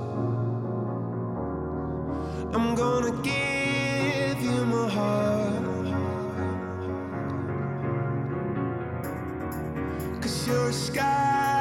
I'm gonna give you my heart. Cause you're a sky,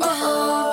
Oh.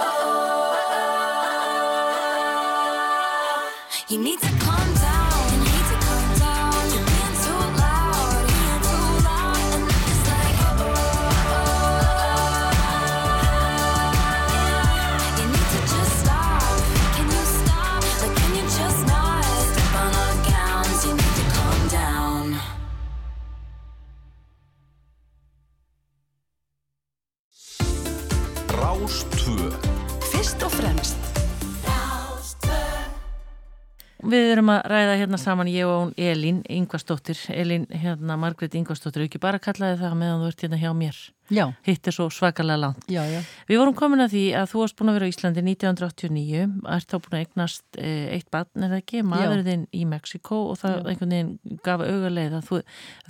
Við erum að ræða hérna saman ég og hún Elín Ingvarsdóttir Elín hérna Margrét Ingvarsdóttir ekki bara kallaði það meðan þú ert hérna hjá mér Já. Hitt er svo svakalega langt Já, já. Við vorum komin að því að þú varst búin að vera á Íslandi 1989, ert þá búin að eignast e, eitt barn, er það ekki, maðurinn þinn í Mexiko og það einhvern veginn gaf augarleið að þú,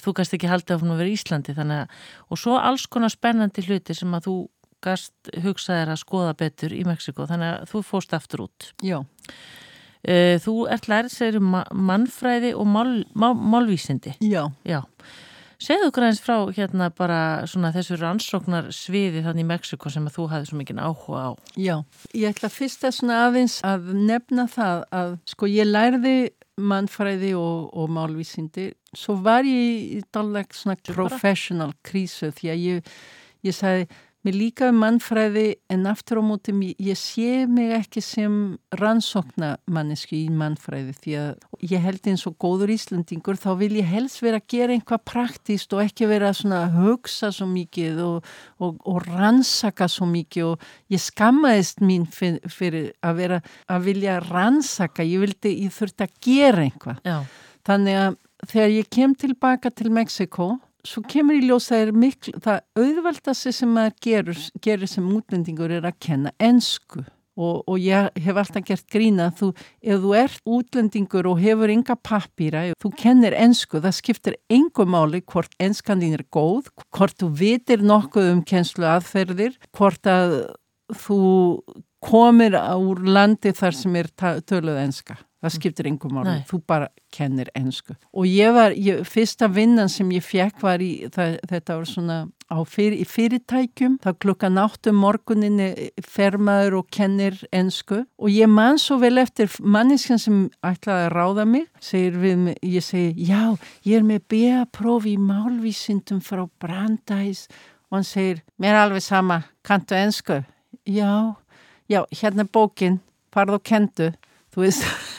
þú gast ekki haldið að vera í Íslandi þannig að, og svo alls konar spennandi hluti sem að þú gast hugsaðir að skoða betur í Mexiko þannig að þú fórst aftur út. Já. E, þú ert lærið segir um mannfræði og mál, mál, málvísindi. Já. Já. Segðu aðeins frá hérna bara svona þessu rannsóknar sviði þannig í Mexiko sem að þú hafði svo mikið áhuga á. Já, ég ætla fyrst að svona aðeins að nefna það að sko ég lærði mannfræði og, og málvísindi svo var ég í dálleg svona professional krísu því að ég, ég sagði mér líka um mannfræði en aftur á móti ég, sé mig ekki sem rannsókna manneski í mannfræði því að ég held eins og góður Íslandingur þá vil ég helst vera að gera einhvað praktist og ekki vera svona að hugsa svo mikið og, og, og rannsaka svo mikið og ég skammaðist mín fyrir að vera að vilja rannsaka, ég vildi, ég þurfti að gera einhvað. Já. Þannig að þegar ég kem tilbaka til Mexiko svo kemur í ljós það er miklu, það auðveldast sem maður gerur, gerir sem útlendingur er að kenna ensku. Og, og ég hef alltaf gert grína þú, ef þú ert útlendingur og hefur enga pappýra, þú kennir ensku, það skiptir engu máli hvort enskan þín er góð, hvort þú vitir nokkuð um kennslu aðferðir, hvort að þú komir úr landi þar sem er töluð enska. Það skiptir engum máli, Nei. þú bara kennir ensku. Og ég var, ég, fyrsta vinnan sem ég fekk var í, það, þetta var svona á fyr, í fyrirtækjum, þá klukkan áttum morguninni fer maður og kennir ensku og ég man svo vel eftir manniskan sem ætlaði að ráða mig, segir við mig, ég segi, já, ég er með B.A.prófi í málvísindum frá Brandeis og hann segir, mér er alveg sama, kanntu ensku? Já, já, hérna er bókin, farð og kendu, þú veist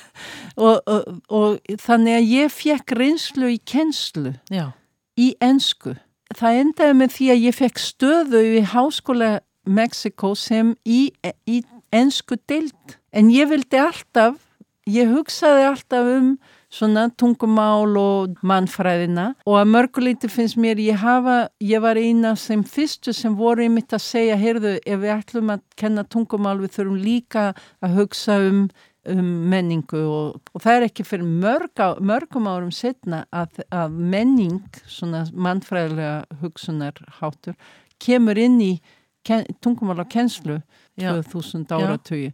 og, og, og þannig að ég fekk reynslu í kennslu Já. í ensku. Það endaði með því að ég fekk stöðu í háskóla Mexiko sem í, í ensku deild. En ég vildi alltaf, ég hugsaði alltaf um svona tungumál og mannfræðina. Og að mörguleiti finnst mér ég hafa, ég var eina sem fyrstu sem voru einmitt að segja, heyrðu, ef við ætlum að kenna tungumál við þurfum líka að hugsa um um menningu. Og, og það er ekki fyrir mörg á, mörgum árum setna að, að menning, svona mannfræðilega hugsunarháttur, kemur inn í ken, tungumál á kennslu 2000 áratöyu.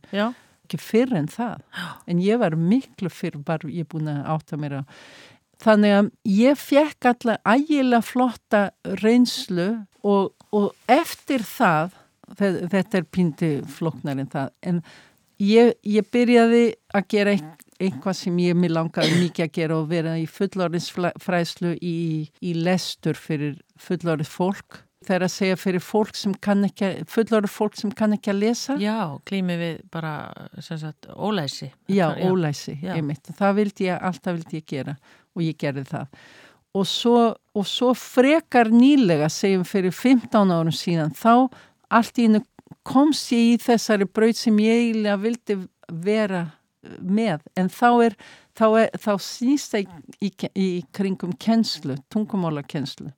Ekki fyrir en það. En ég var miklu fyrir bara ég búin að átta mér á. Þannig að ég fekk alltaf ægilega flotta reynslu og, og eftir það, þetta er pindi floknarinn það, en ég, ég byrjaði að gera einhvað sem ég mér langaði mikið að gera og vera í fullorðinsfræslu í, í lestur fyrir fullorðið fólk Það er að segja fyrir fólk sem kann ekki, fullorður fólk sem kann ekki að lesa. Já, klími við bara, sem sagt, ólæsi. Já, já. ólæsi, já. einmitt. Það vildi ég, alltaf vildi ég gera og ég gerði það. Og svo, og svo frekar nýlega, segjum fyrir 15 árum síðan, þá allt í hennu komst ég í þessari braut sem ég eiginlega vildi vera með en þá er þá, er, þá snýst það í, í, í kringum kennslu, tungumálakennslu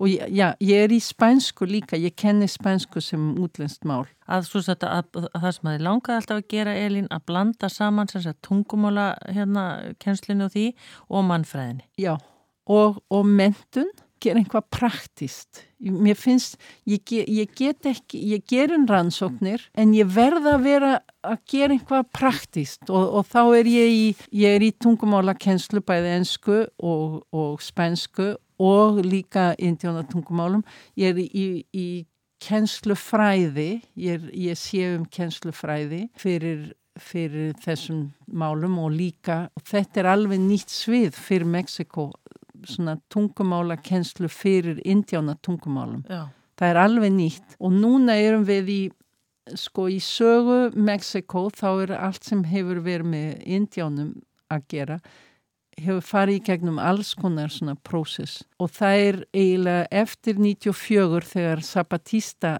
og já, ég er í spænsku líka, ég kenni spænsku sem útlenskt mál. Að, að, að, að það sem að þið langaði alltaf að gera Elín, að blanda saman tungumála hérna, kennslinu og því og mannfræðinni. Já, og, og mentun gera einhvað praktist mér finnst, ég, ég get ekki ég ger einn rannsóknir en ég verða að vera að gera einhvað praktist og, og þá er ég í ég er í tungumála kennslu bæði ensku og, og spænsku og líka indjóna tungumálum ég er í, í kennslufræði ég, ég sé um kennslufræði fyrir fyrir þessum málum og líka og þetta er alveg nýtt svið fyrir Mexiko svona tungumála kennslu fyrir indjána tungumálum. Já. Það er alveg nýtt og núna erum við í, sko í sögu Mexiko þá er allt sem hefur verið með indjánum að gera hefur farið í gegnum alls konar svona prósess. Og það er eiginlega eftir 94 þegar Zapatista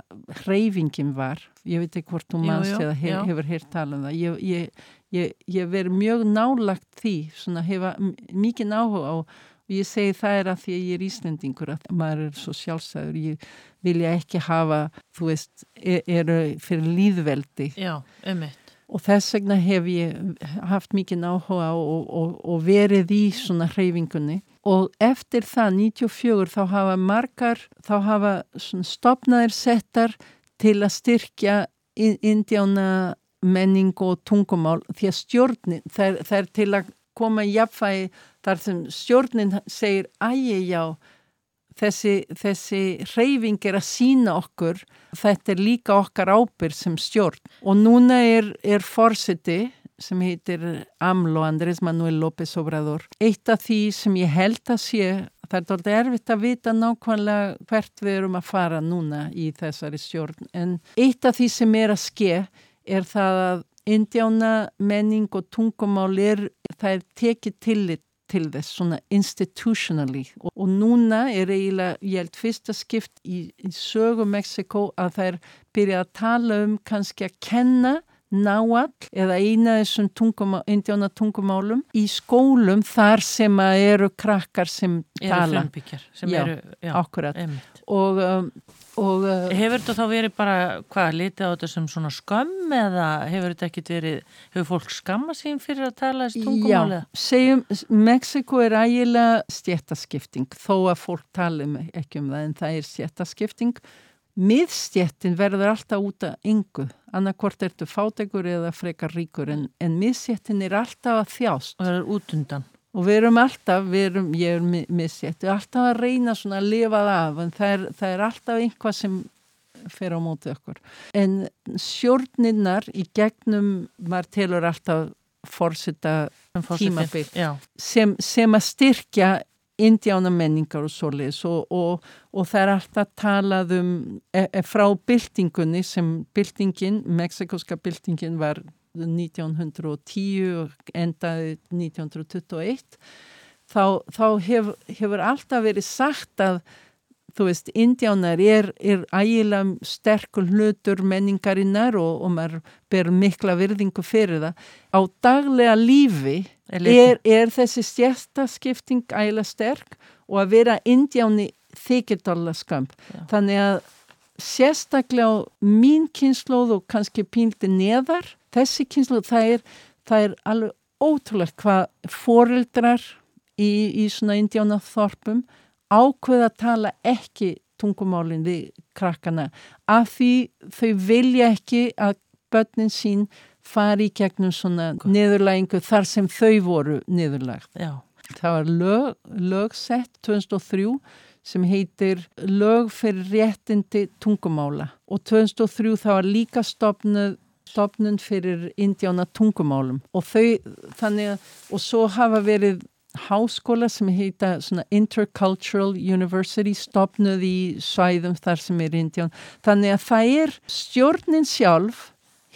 hreyfingin var, ég veit ekki hvort þú mannst eða hef, hefur hér talað um það, ég, ég, ég, ég verið mjög nálagt því, svona hefa mikið náhuga á og ég segi það er að því að ég er íslendingur að maður er svo sjálfsæður ég vilja ekki hafa þú veist, er, eru fyrir líðveldi Já, ummitt og þess vegna hef ég haft mikið náhuga og, og, og verið í svona hreyfingunni. Og eftir það 94 þá hafa margar þá hafa stopnaðir settar til að styrkja indjána menning og tungumál. Því að stjórnin það er, til að koma í jafnfæði þar sem stjórnin segir ægi já þessi, þessi reyfing er að sína okkur þetta er líka okkar ábyrg sem stjórn. Og núna er, er fórsiti sem heitir AMLO, Andrés Manuel López Obrador eitt af því sem ég held að sé það er doldið erfitt að vita nákvæmlega hvert við erum að fara núna í þessari stjórn. En eitt af því sem er að ske er það að indjána menning og tungumál er, það er tekið tillit til þess svona institutionally. Og, og núna er eiginlega, ég held fyrsta skipt í, í sögu Mexiko að það er byrjað að tala um kannski að kenna náall eða eina þessum tungumál, indjána tungumálum í skólum þar sem að eru krakkar sem tala. Eru frumbyggjar sem já, eru. Einmitt. Og um, Og, uh, hefur þetta þá verið bara, hvað, litið á þetta sem svona skömm eða hefur þetta ekkit verið, hefur fólk skamma sín fyrir að tala þessi tungumáli? Já, segjum, Mexiko er ægilega stjættaskipting, þó að fólk tala ekki um það, en það er stjættaskipting. Miðstjættin verður alltaf út af yngu, annarkvort ertu fátegur eða frekar ríkur, en, en miðstjættin er alltaf að þjást. Og það er út undan og við erum alltaf, við erum, ég er missett, við erum alltaf að reyna svona að lifa það af en það er, það er alltaf einhvað sem fer á mótið okkur. En sjórninnar í gegnum, maður telur alltaf fórsita tímabill sem, sem að styrkja indjána menningar og svoleiðis og, og, og það er alltaf talað um e, e, frá byltingunni sem byltingin, mexikoska byltingin var 1910 og endaði 1921 þá, þá hef, hefur alltaf verið sagt að þú veist, indjánar er, er ægilega sterkur hlutur menningarinnar og, og maður ber mikla virðingu fyrir það. Á daglega lífi Er er, þessi stjæstaskipting ægilega sterk og að vera indjáni þykir dóla skamp. Þannig að sérstaklega á mín kynnslóð og kannski pínti neðar, þessi kynnslóð, það er, það er alveg ótrúlegt hvað foreldrar í, í svona indjánaþorpum ákveða að tala ekki tungumálinn við krakkana af því þau vilja ekki að börnin sín fari í gegnum svona niðurlægingu þar sem þau voru niðurlægt. Já. Það var lög, lögsett 2003 sem heitir lög fyrir réttindi tungumála og 2003 það var líka stopnuð stopnun fyrir indjána tungumálum og þau þannig að og svo hafa verið háskóla sem heita Intercultural University stopnuð í svæðum þar sem er indján þannig að það er stjórnin sjálf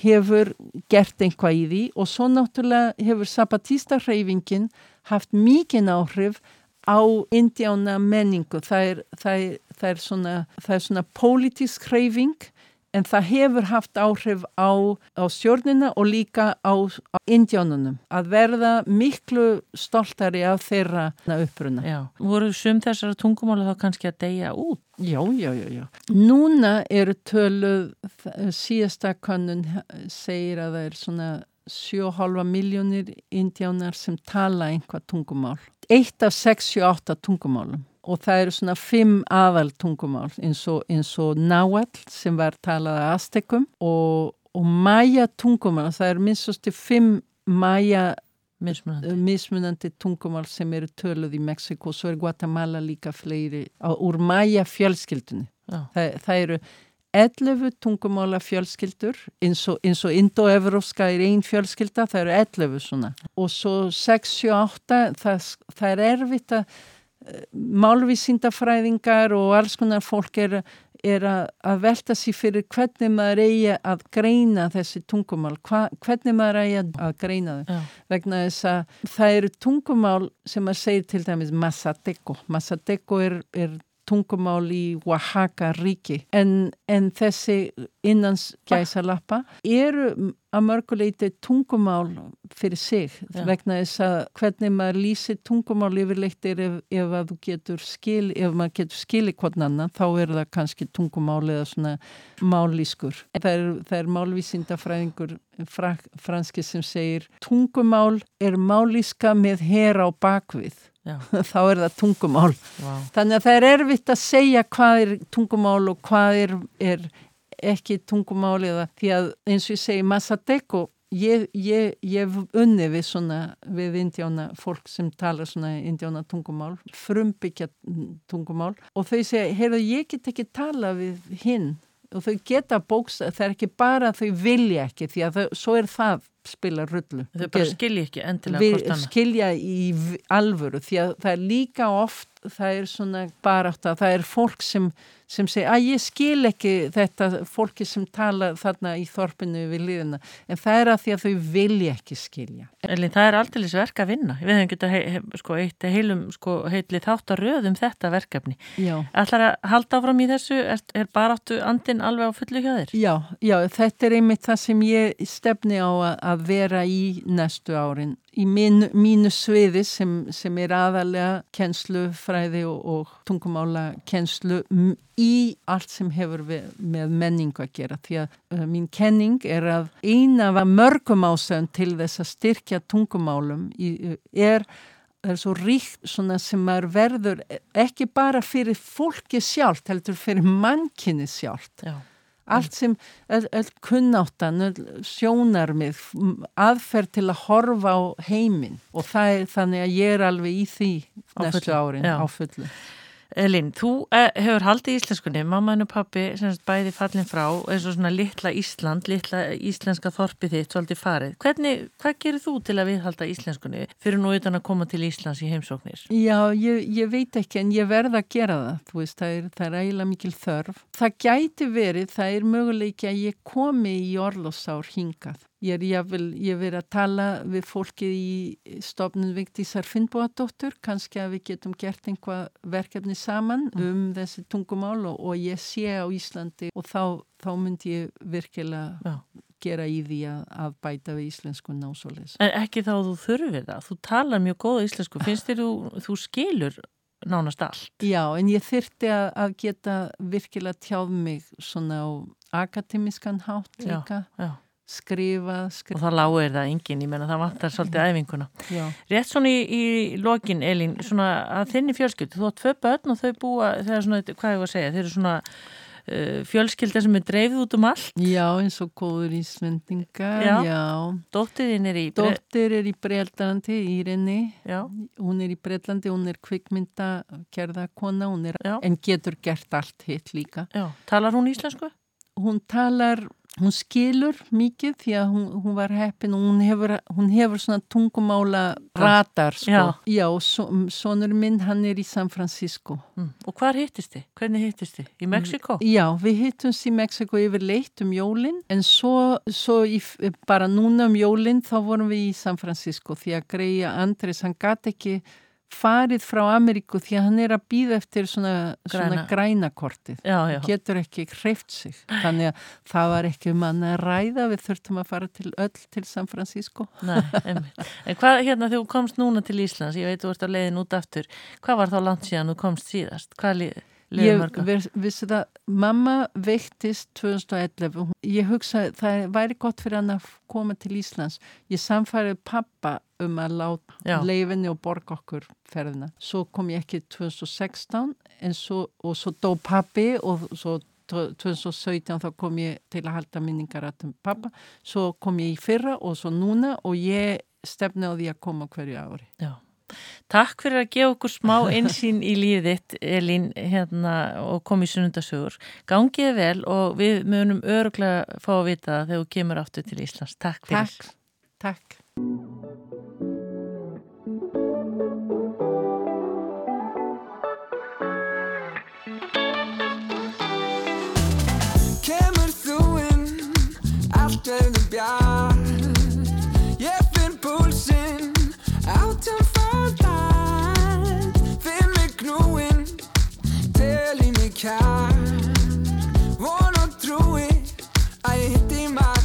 hefur gert einhvað í því og svo náttúrulega hefur Zapatista hreyfingin haft mikinn áhrif á indjána menningu. Það er, það er, það er svona, svona pólitísk hreyfing en það hefur haft áhrif á, á stjórnina og líka á, á indjánunum að verða miklu stoltari af þeirra uppruna. Já. Voru sum þessara tungumála þá kannski að deyja út? Já, já, já, já. Núna eru töluð, síðasta kannun segir að það er svona 7,5 miljónir indjánar sem tala einhvað tungumál. Eitt af 68 tungumálum og það eru svona fimm aðal tungumál eins og, eins og náall sem var talað að astekum og, og mæja tungumál, það eru minnstusti fimm mæja mismunandi. mismunandi tungumál sem eru töluð í Mexiko og svo er Guatemala líka fleiri á, úr mæja fjölskyldunni. Það, það eru 11 tungumála fjölskyldur eins og, og indoevróska er einn fjölskylda, það eru 11 svona og svo 6-7-8 það, það er erfitt að málvísindafræðingar og alls konar fólk er, er að, að velta sér fyrir hvernig maður eigi að greina þessi tungumál, Hva, hvernig maður eigi að, greina þau. Vegna þess að það eru tungumál sem maður segir til dæmis Mazateco. Mazateco er, er tungumál í Oaxaca ríki en, en þessi innans gæsalappa eru að mörguleiti tungumál fyrir sig Já. vegna þess að hvernig maður lýsir tungumál yfirleitt er ef, ef að þú getur skil, ef maður getur skili hvern annan þá er það kannski tungumál eða svona mállískur. Það er, það er málvísindafræðingur fra, franski sem segir tungumál er mállíska með her á bakvið. þá er það tungumál. Vá. þannig að það er erfitt að segja hvað er tungumál og hvað er, er ekki tungumál eða því að eins og ég segi Masateco ég, hef unni við svona við indjána fólk sem tala svona indjána tungumál frumbyggja tungumál. Og þau segja, heyrðu ég get ekki tala við hinn. Og þau geta bóksta, það er ekki bara að þau vilja ekki því að þau, svo er það spila rullu. Þau bara skilja ekki endilega Við hvort annað. skilja í alvöru því að það er líka oft, það er svona barátt að það er fólk sem, sem segir að ég skil ekki þetta fólki sem tala þarna í þorpinu við liðina en það er að því að þau vilja ekki skilja. Elin, það er aldrei verk að vinna. Við hefum getað he, he, sko, eitt heilum sko, heitli þátt að röðum þetta verkefni. Já. Ætlar að halda áfram í þessu? Er, er baráttu andin alveg á fullu hjá þér? Já, já, þetta er einmitt það sem ég stefni á að, að vera í næstu árin. Í mín, mínu sviði sem, sem er aðalega kennslufræði og, og tungumála kennslu m- í allt sem hefur við, með menningu að gera. Því að uh, mín kenning er að eina af mörgum ásöðum til þess að styrkja tungumálum í, er það er svo ríkt svona sem maður verður ekki bara fyrir fólki sjálft, heldur fyrir mannkinni sjálft. Já. Allt sem, öll, öll kunnáttan, öll sjónarmið, aðferð til að horfa á heiminn og það er þannig að ég er alveg í því Á næstu fullu, árin já. á fullu. Elin, þú eh, hefur haldið íslenskunni, mamma og pappi sem sagt bæði fallin frá, eins og svona litla Ísland, litla íslenska þorpið þitt, svolítið farið. Hvernig, hvað gerir þú til að viðhalda íslenskunni fyrir nú utan að koma til Íslands í heimsóknir? Já, ég, ég veit ekki en ég verð að gera það, þú veist, það er, það er eiginlega mikil þörf. Það gæti verið, það er möguleiki að ég komi í orlosár hingað. Ég er jáfnvel, ég verið að tala við fólkið í stofnun Vigdísar Finnbóadóttur, kannski að við getum gert einhvað verkefni saman Mm. um þessi tungumál og, og ég sé á Íslandi og þá, þá myndi ég virkilega Já. gera í því að, að bæta við íslensku násólis. En ekki þá að þú þurfir það. Þú talar mjög góða íslensku. Finnst þér þú, þú skilur nánast allt? Já, en ég þyrti að, að geta virkilega tjáð mig svona á akademiskan hátt Já, líka, já. skrifa, Og það lágur það enginn, ég menna það vantar svolítið æfinguna. Já. Rétt svona í, í lokin, Elín, svona að þinni fjölskyldu, þú átt tvö börn og þau búa, það er svona, hvað ég var að segja, þeir eru svona uh, fjölskylda sem er dreifð út um allt. Já, eins og góður íslendingar, Já. já. Dóttiðin er í... Dóttir er í Breitlandi, Írinni, Já, hún er í Breitlandi, hún er kvikmynda gerðakona, er, en getur gert allt hitt líka. já. Talar hún íslensku? Hún talar, hún skilur mikið því að hún, hún var heppin og hún hefur, hún hefur svona tungumála ratar, sko. Já. Já, so, sonur minn, hann er í San Francisco. Mm. Og hvar hittist þið? Hvernig hittist þið? Í Mexiko? Já, við hittumst í Mexiko yfir leitt um jólinn en svo, svo í, bara núna um jólinn þá vorum við í San Francisco því að greiða Andres, hann gat ekki farið frá Ameríku því að hann er að býða eftir svona, svona Græna. grænakortið. Getur ekki hreift sig. Þannig að það var ekki um hann að ræða, við þurftum að fara til öll til San Francisco. Nei. En hvað, hérna, þegar þú komst núna til Íslands, ég veit þú ert á leiðin út aftur, hvað var þá langt síðan þú komst síðast? Hvað liði? Liði Ég vissi það, mamma veiktist 2011. Hún- Ég hugsaði, það væri gott fyrir hann að koma til Íslands. Ég samfærið pappa um að láta leifinni og borga okkur ferðina. Svo kom ég ekki 2016 en svo, og svo dó pappi og svo 2017 þá kom ég til að halda minningar að um pappa. Svo kom ég í fyrra og svo núna og ég stefni á því að koma hverju ári. Já. Takk fyrir að gefa okkur smá einsýn í lífið þitt, Elín, hérna, og kom í sunnundasögur. Gangiði vel og við munum öruglega fá að vita þegar þú kemur aftur til Íslands. Takk fyrir. Takk. Takk. Von og trúi, að ég hitti mark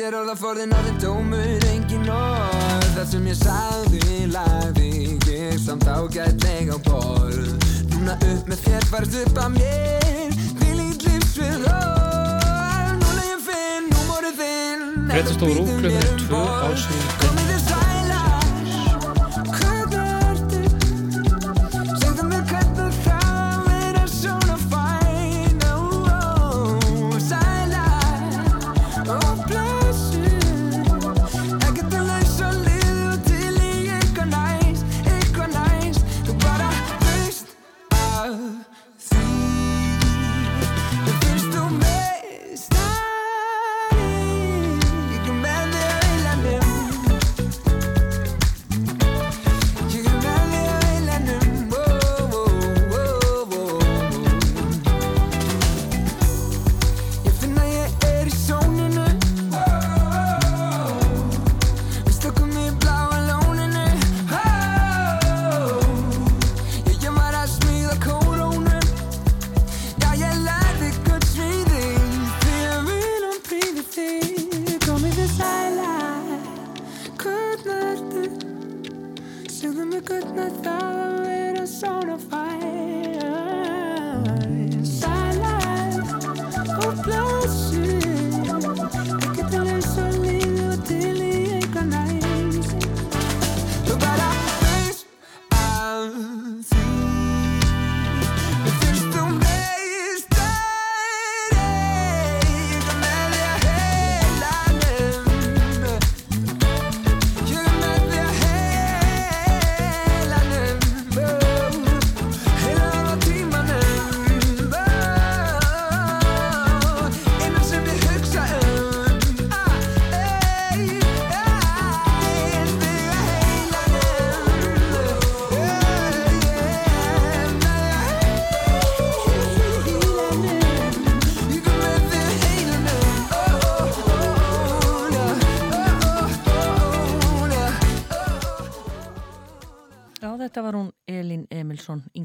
sér orðaforðin orðin tómur engin orð. Það sem ég sagði lagði ég samt ágætlega á borð. Núna upp með þér farst upp að mér. Því lít lífsvið orð. Núna ég finn númórið þinn. Fréttastofa RÚV klukkan tvö á sunnudegi.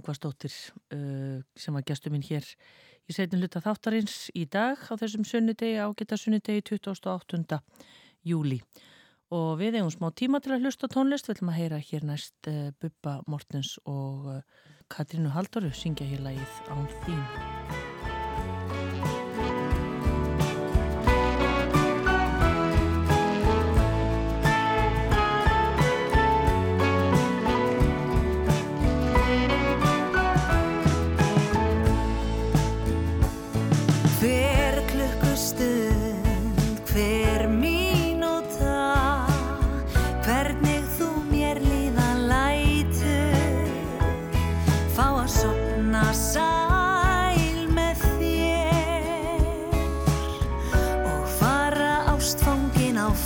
Ingvarsdóttir uh, sem var gestur minn hér í setin hluta þáttarins í dag á þessum sunnudegi, ágæta sunnudegi 28. júli og við eigum smá tíma til að hlusta tónlist við ætlum að heyra hér næst uh, Bubba Mortens og uh, Katrínu Haldoru syngja hér lagið Án þín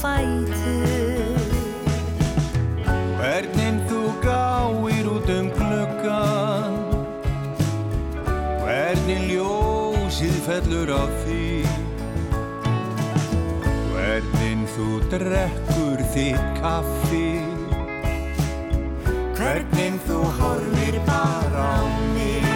fætur. Hvernig þú gáir út um gluggan Hvernig ljósið fellur á því Hvernig þú drekkur þitt kaffi. Hvernig þú horfir bara á mig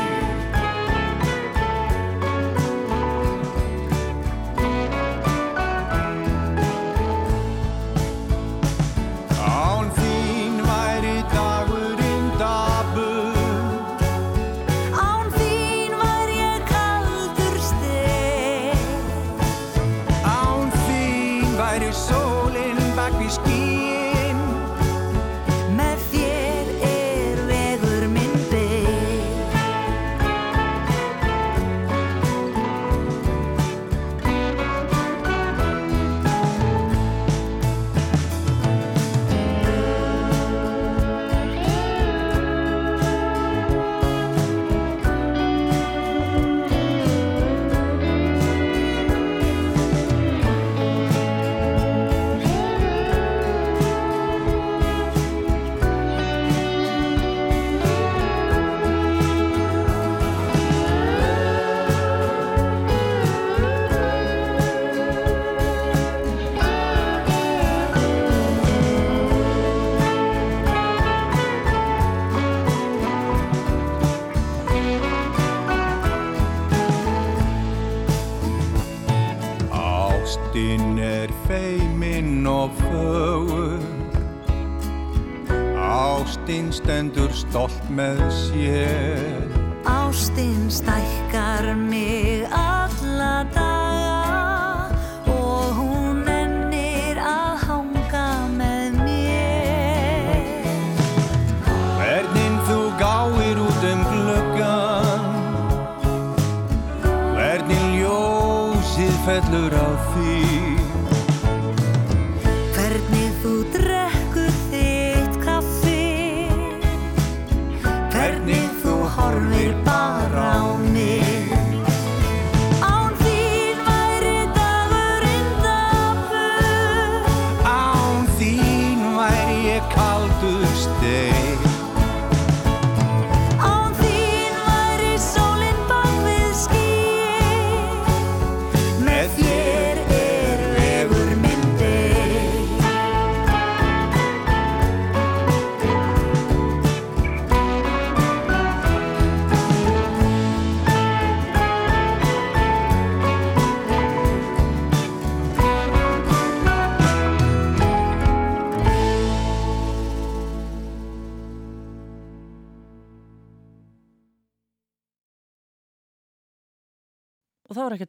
stolt með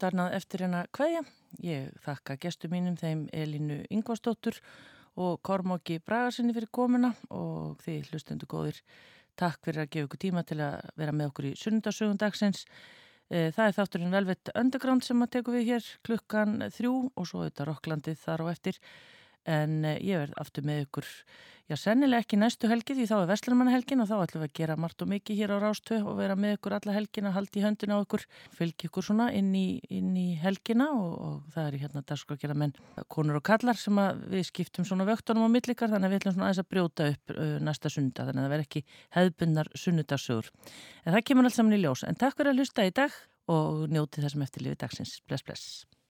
ekkert annað eftir en að kveðja. Ég þakka gestur mínum þeim Elinu Ingvarsdóttur og Kormáki Bragarsinni fyrir komuna og þið hlustendu góðir takk fyrir að gefa ykkur tíma til að vera með okkur í sunnundasögundagsins. Það er þátturinn Velvet Underground sem að teku við hér klukkan þrjú og svo auðvitað Rokklandið þar á eftir. En eh, ég verð aftur með ykkur, já sennilega ekki næstu helgi því þá er Vestlumannahelgin og þá ætlum við að gera margt og mikið hér á Rástöð og vera með ykkur alla helgina, haldi í höndina á ykkur, fylgi ykkur svona inn í, inn í helgina og, og það er hérna dagskrakera menn, konur og kallar sem að við skiptum svona vöktunum á millikar þannig að við ætlum svona aðeins að brjóta upp uh, næsta sunda þannig að það verð ekki hefðbundnar sunnudagsögur. En það kemur allt saman í ljós. En takk fyrir að hlusta í dag og njóti það sem eftir lífi dagsins. Bless, bless.